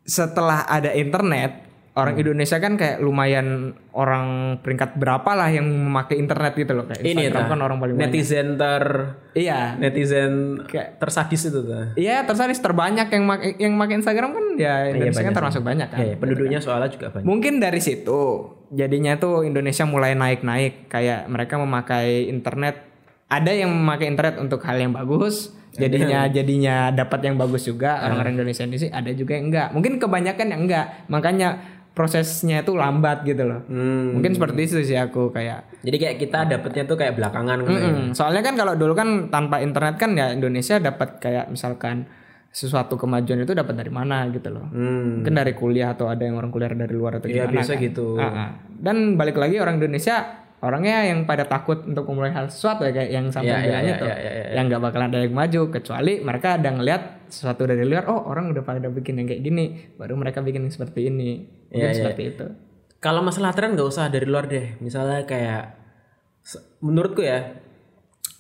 Setelah ada internet, orang Indonesia kan kayak lumayan orang peringkat berapa lah yang memakai internet gitu loh kayak Ini Instagram ta, kan orang paling banyak. netizen ter Iya. netizen Kayak- tersadis itu tuh. Iya, tersadis terbanyak yang make yang make Instagram kan ya Indonesia kan termasuk banyak kan. Eh, penduduknya soalnya juga banyak. Mungkin dari situ jadinya tuh Indonesia mulai naik-naik kayak mereka memakai internet ada yang memakai internet untuk hal yang bagus jadinya jadinya dapat yang bagus juga orang-orang Indonesia ini sih ada juga yang enggak mungkin kebanyakan yang enggak makanya prosesnya itu lambat gitu loh Hmm. mungkin seperti itu sih aku kayak Jadi kayak kita dapetnya tuh kayak belakangan gitu. ya. Mm-mm. soalnya kan kalau dulu kan tanpa internet kan ya Indonesia dapat kayak misalkan sesuatu kemajuan itu dapat dari mana gitu loh Hmm. mungkin dari kuliah atau ada yang orang kuliah dari luar atau Iya gimana bisa kan. gitu. Ah, ah. Dan balik lagi orang Indonesia orangnya yang pada takut untuk memulai hal sesuatu ya kayak yang sampai Iya, iya, bilangnya iya, tuh, iya, iya, yang nggak bakalan ada yang maju kecuali mereka ada ngelihat sesuatu dari luar, oh orang udah pada bikin yang kayak gini, baru mereka bikin yang seperti ini, mungkin Iya, iya. seperti itu. Kalau masalah tren nggak usah dari luar deh. Misalnya kayak menurutku ya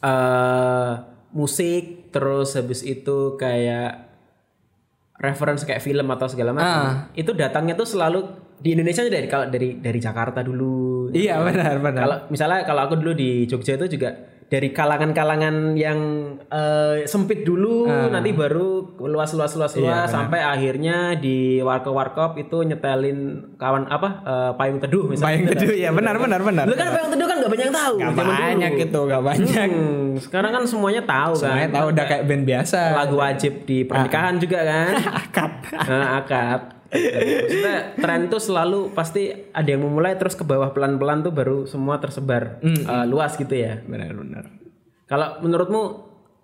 eh musik terus habis itu kayak reference kayak film atau segala macam. Itu datangnya tuh selalu di Indonesia dari kalau dari dari Jakarta dulu. Iya benar benar. Kalau misalnya kalau aku dulu di Jogja itu juga dari kalangan-kalangan yang eh, sempit dulu nanti baru luas luas luas luas sampai akhirnya di warkop-warkop itu nyetelin kawan apa eh, payung teduh misalnya. Payung teduh ya benar benar benar. Lu kan payung teduh kan gak banyak yang tahu. Gak zaman dulu. banyak itu, gak banyak. Hmm, sekarang kan semuanya tahu Semuanya kan. tahu udah kayak band biasa. Lagu wajib di pernikahan juga kan. Akad. Nah, akad. Maksudnya tren tuh selalu pasti ada yang memulai terus ke bawah pelan-pelan tuh baru semua tersebar eh, luas gitu ya. benar benar. Kalau menurutmu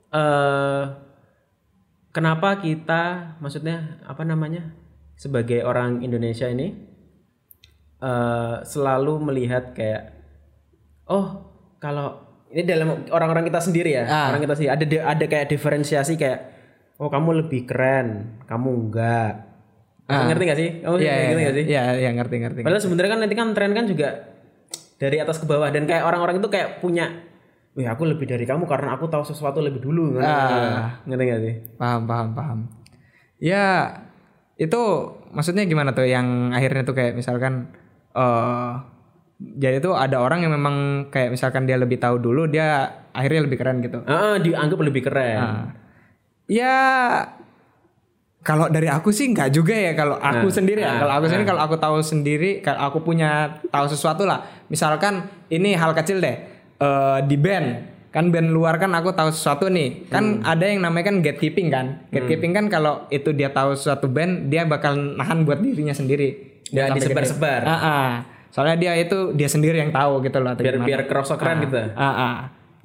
eh kenapa kita maksudnya apa namanya sebagai orang Indonesia ini eh selalu melihat kayak oh kalau ini dalam orang-orang kita sendiri ya Ah. orang kita sendiri ada ada kayak diferensiasi kayak oh kamu lebih keren kamu enggak ngerti gak sih kamu Iya ngerti iya gak sih iya iya ngerti ngerti. Padahal sebenarnya kan nanti kan tren kan juga dari atas ke bawah dan kayak orang-orang itu kayak punya, wih aku lebih dari kamu karena aku tahu sesuatu lebih dulu. Ngerti, Ah. ngerti gak sih? Paham, paham, paham. Ya, itu maksudnya gimana tuh yang akhirnya tuh kayak misalkan eh jadi tuh ada orang yang memang kayak misalkan dia lebih tahu dulu dia akhirnya lebih keren gitu. Ah, ah, dianggap lebih keren. Nah, ya kalau dari aku sih nggak juga ya kalau aku sendiri ya. Kalau aku sendiri kalau aku tahu sendiri kalau aku punya tahu sesuatu lah. Misalkan ini hal kecil deh eh, di band kan band luar kan aku tahu sesuatu nih kan ada yang namanya kan gatekeeping kan gatekeeping kan kalau itu dia tahu sesuatu band dia bakal nahan buat dirinya sendiri Sampai disebar-sebar. Ah, ah. soalnya dia itu dia sendiri yang tahu gitu loh Biar gimana. biar kerasa keren gitu. Ah, ah.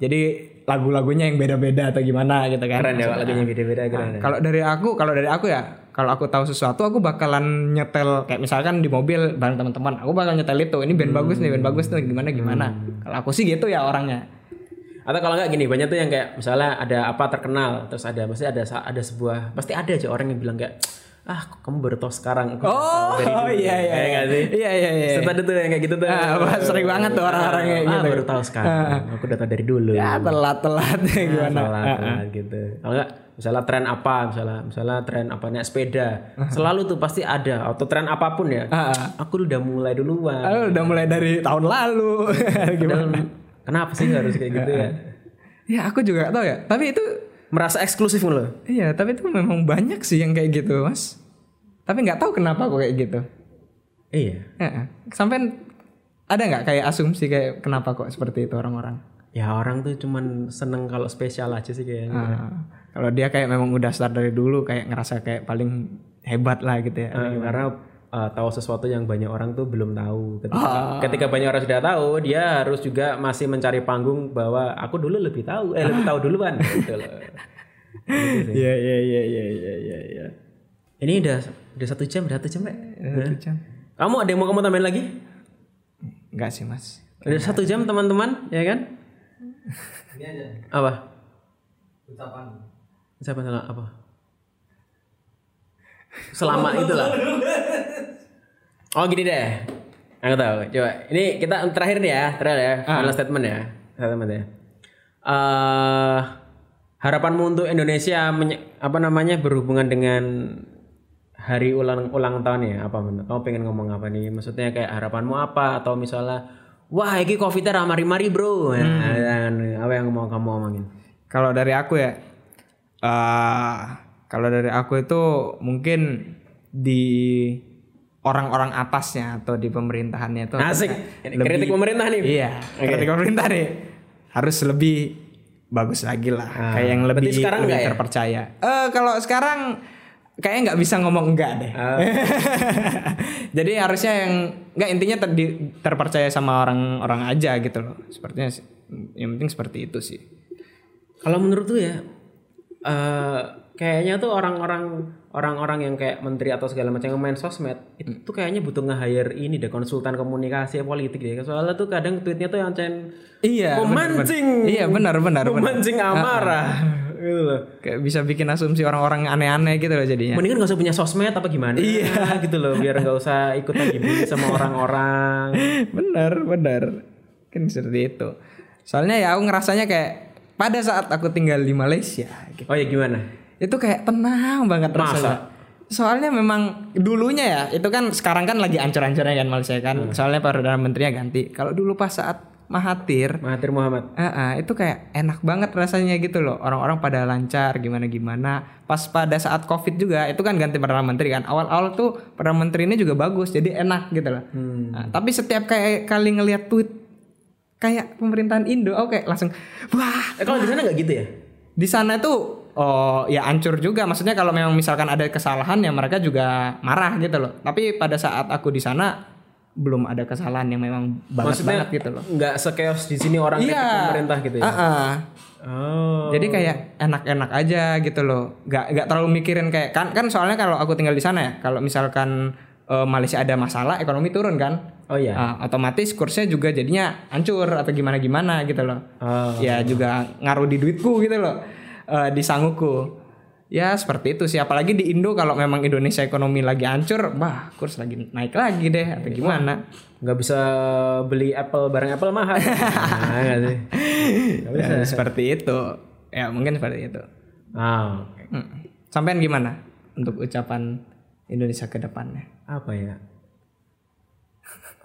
Jadi lagu-lagunya yang beda-beda atau gimana gitu kan. Keren ya kalau lagunya beda-beda keren. ya. Kalau dari aku, kalau dari aku ya, kalau aku tahu sesuatu aku bakalan nyetel kayak misalkan di mobil bareng teman-teman, aku bakal nyetel itu. Ini band bagus nih, band bagus nih, gimana gimana. Kalau aku sih gitu ya orangnya. Atau kalau nggak gini banyak tuh yang kayak misalnya ada apa terkenal terus ada pasti ada ada sebuah pasti ada aja orang yang bilang kayak ah kamu baru tahu sekarang. Aku udah tahu dari dulu." iya iya. Ya nggak sih? Iya iya iya. Ada tuh yang kayak gitu tuh. Ah, sering banget tuh orang-orang kayak Ah, gitu. baru tahu sekarang. Aku udah tahu dari dulu. Ya telat-telat gimana. Salah, salah gitu. Kalau enggak misalnya tren apa, misalnya misalnya tren apa naik sepeda, selalu tuh pasti ada atau tren apa pun ya. Ah, Aku udah mulai duluan. ah. udah mulai dari tahun lalu. gimana? Padahal, kenapa sih harus kayak gitu ya? Ya aku juga gak tahu ya. Tapi itu Merasa eksklusif loh. Iya, tapi itu memang banyak sih yang kayak gitu, Mas. Tapi nggak tahu kenapa kok kayak gitu. Iya. Sampai ada nggak kayak asumsi kayak kenapa kok seperti itu orang-orang? Ya orang tuh cuman seneng kalau spesial aja sih kayaknya. Ah, kalau dia kayak memang udah start dari dulu kayak ngerasa kayak paling hebat lah gitu ya. Eh, karena eh, tahu sesuatu yang banyak orang tuh belum tahu. Ketika, Ah. ketika banyak orang sudah tahu, dia harus juga masih mencari panggung bahwa aku dulu lebih tahu, eh lebih tahu duluan gitu loh. Iya iya iya iya iya iya iya. Ini udah udah satu jam, udah satu jam, Pak. Satu jam. Kamu ada yang mau kamu tambahin lagi? Enggak sih mas. Udah satu jam teman-teman, ya kan? Ini aja Apa? ucapan. Siapa salah apa? Selama itulah. Oh gini deh. Aku tahu. Coba. Ini kita terakhir nih ya, terakhir ya. Final statement ya. Statement ya. Eh harapanmu untuk Indonesia apa namanya berhubungan dengan hari ulang ulang tahun ya apa men- kamu pengen ngomong apa nih maksudnya kayak harapanmu apa atau misalnya wah ini covidnya ramari-mari bro nah, apa yang mau kamu omongin Kalau dari aku ya, eh kalau dari aku itu mungkin di orang-orang atasnya atau di pemerintahannya itu Asik. Ini kritik pemerintah nih. Iya, kritik pemerintah nih harus lebih bagus lagi lah, kayak yang lebih, sekarang lebih ya? terpercaya. Eh kalau sekarang kayaknya nggak bisa ngomong enggak deh. Ah. Jadi harusnya yang nggak intinya ter- terpercaya sama orang-orang aja gitu loh. Sepertinya yang penting seperti itu sih. Kalau menurut tuh ya, eh kayaknya tuh orang-orang orang-orang yang kayak menteri atau segala macam yang main sosmed itu tuh kayaknya butuh nge-hire ini deh konsultan komunikasi politik deh. Soalnya tuh kadang tweetnya tuh yang cen Iya. memancing, Iya benar benar benar. memancing amarah. Gitu loh. Kayak bisa bikin asumsi orang-orang aneh-aneh gitu loh jadinya. Mendingan gak usah punya sosmed apa gimana? Iya gitu loh, biar gak usah ikut lagi bully sama orang-orang. benar benar. Kan seperti itu. Soalnya ya aku ngerasanya kayak pada saat aku tinggal di Malaysia gitu, Oh ya gimana? Itu kayak tenang banget rasanya. Soalnya memang dulunya ya, itu kan sekarang kan lagi ancur-ancurnya kan Malaysia kan. Soalnya perdana menterinya ganti. Kalau dulu pas saat Mahathir Mahathir Muhammad. Ah, ah, itu kayak enak banget rasanya gitu loh. Orang-orang pada lancar gimana gimana. Pas pada saat covid juga itu kan ganti perdana menteri kan. Awal-awal tuh perdana menteri ini juga bagus, jadi enak gitu loh. Nah, tapi setiap kayak kali ngelihat tweet kayak pemerintahan Indo, oke langsung wah Eh kalau di sana nggak gitu ya? di sana tuh oh ya ancur juga. Maksudnya kalau memang misalkan ada kesalahan ya mereka juga marah gitu loh. Tapi pada saat aku di sana belum ada kesalahan yang memang banget Maksudnya banget gitu loh. nggak sekeos di sini orang kritik pemerintah gitu ya? Ah, ah. Oh. Jadi kayak enak-enak aja gitu loh. Gak gak terlalu mikirin kayak kan kan soalnya kalau aku tinggal di sana ya, kalau misalkan eh, Malaysia ada masalah ekonomi turun kan. Oh iya. Ah, otomatis kursnya juga jadinya hancur atau gimana-gimana gitu loh. Oh. Ya juga ngaruh di duitku gitu loh. Eh, di sanguku. Ya seperti itu sih apalagi di Indo kalau memang Indonesia ekonomi lagi hancur, wah kurs lagi naik lagi deh atau gimana. nggak bisa beli Apple barang Apple mahal. nah, sih. Ya, seperti itu. Ya mungkin seperti itu. Ah, oke. Hmm. Sampean gimana untuk ucapan Indonesia ke depannya? apa ya?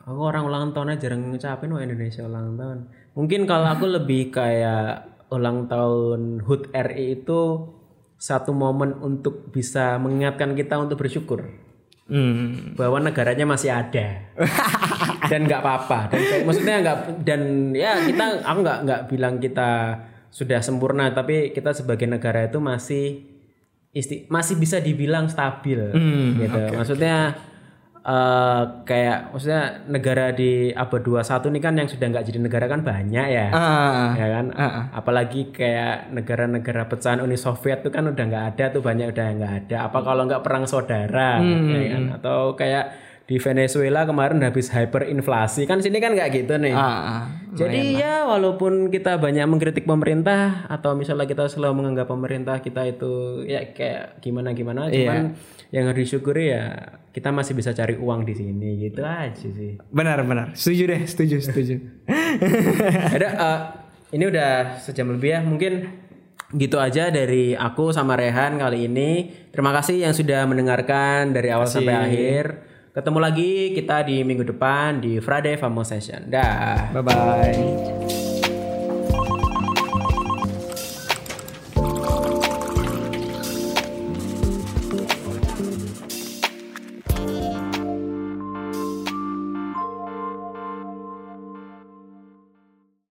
Aku orang ulang tahun aja jarang ngucapin wah Indonesia ulang tahun. Mungkin kalau aku lebih kayak ulang tahun HUT RI itu satu momen untuk bisa mengingatkan kita untuk bersyukur. Hmm. bahwa negaranya masih ada. Dan nggak apa-apa. Dan kayak- maksudnya nggak dan ya kita aku nggak nggak bilang kita sudah sempurna tapi kita sebagai negara itu masih isti masih bisa dibilang stabil gitu. maksudnya eh, kayak maksudnya negara di abad 21 ini kan yang sudah nggak jadi negara kan banyak ya. Ah, ya kan? Apalagi kayak negara-negara pecahan Uni Soviet tuh kan udah nggak ada tuh banyak udah nggak ada. Apa kalau nggak perang saudara ya kan? atau kayak di Venezuela kemarin habis hyperinflasi kan sini kan nggak gitu nih ah, ah. jadi ya walaupun kita banyak mengkritik pemerintah atau misalnya kita selalu menganggap pemerintah kita itu ya kayak gimana gimana cuman yang harus disyukuri ya kita masih bisa cari uang di sini gitu aja sih Benar benar. Setuju deh, setuju setuju. Ada eh, ini udah sejam lebih ya. Mungkin gitu aja dari aku sama Rehan kali ini. Terima kasih yang sudah mendengarkan dari awal sampai akhir. Ketemu lagi kita di minggu depan di Friday Famo Session. Dah. bye bye.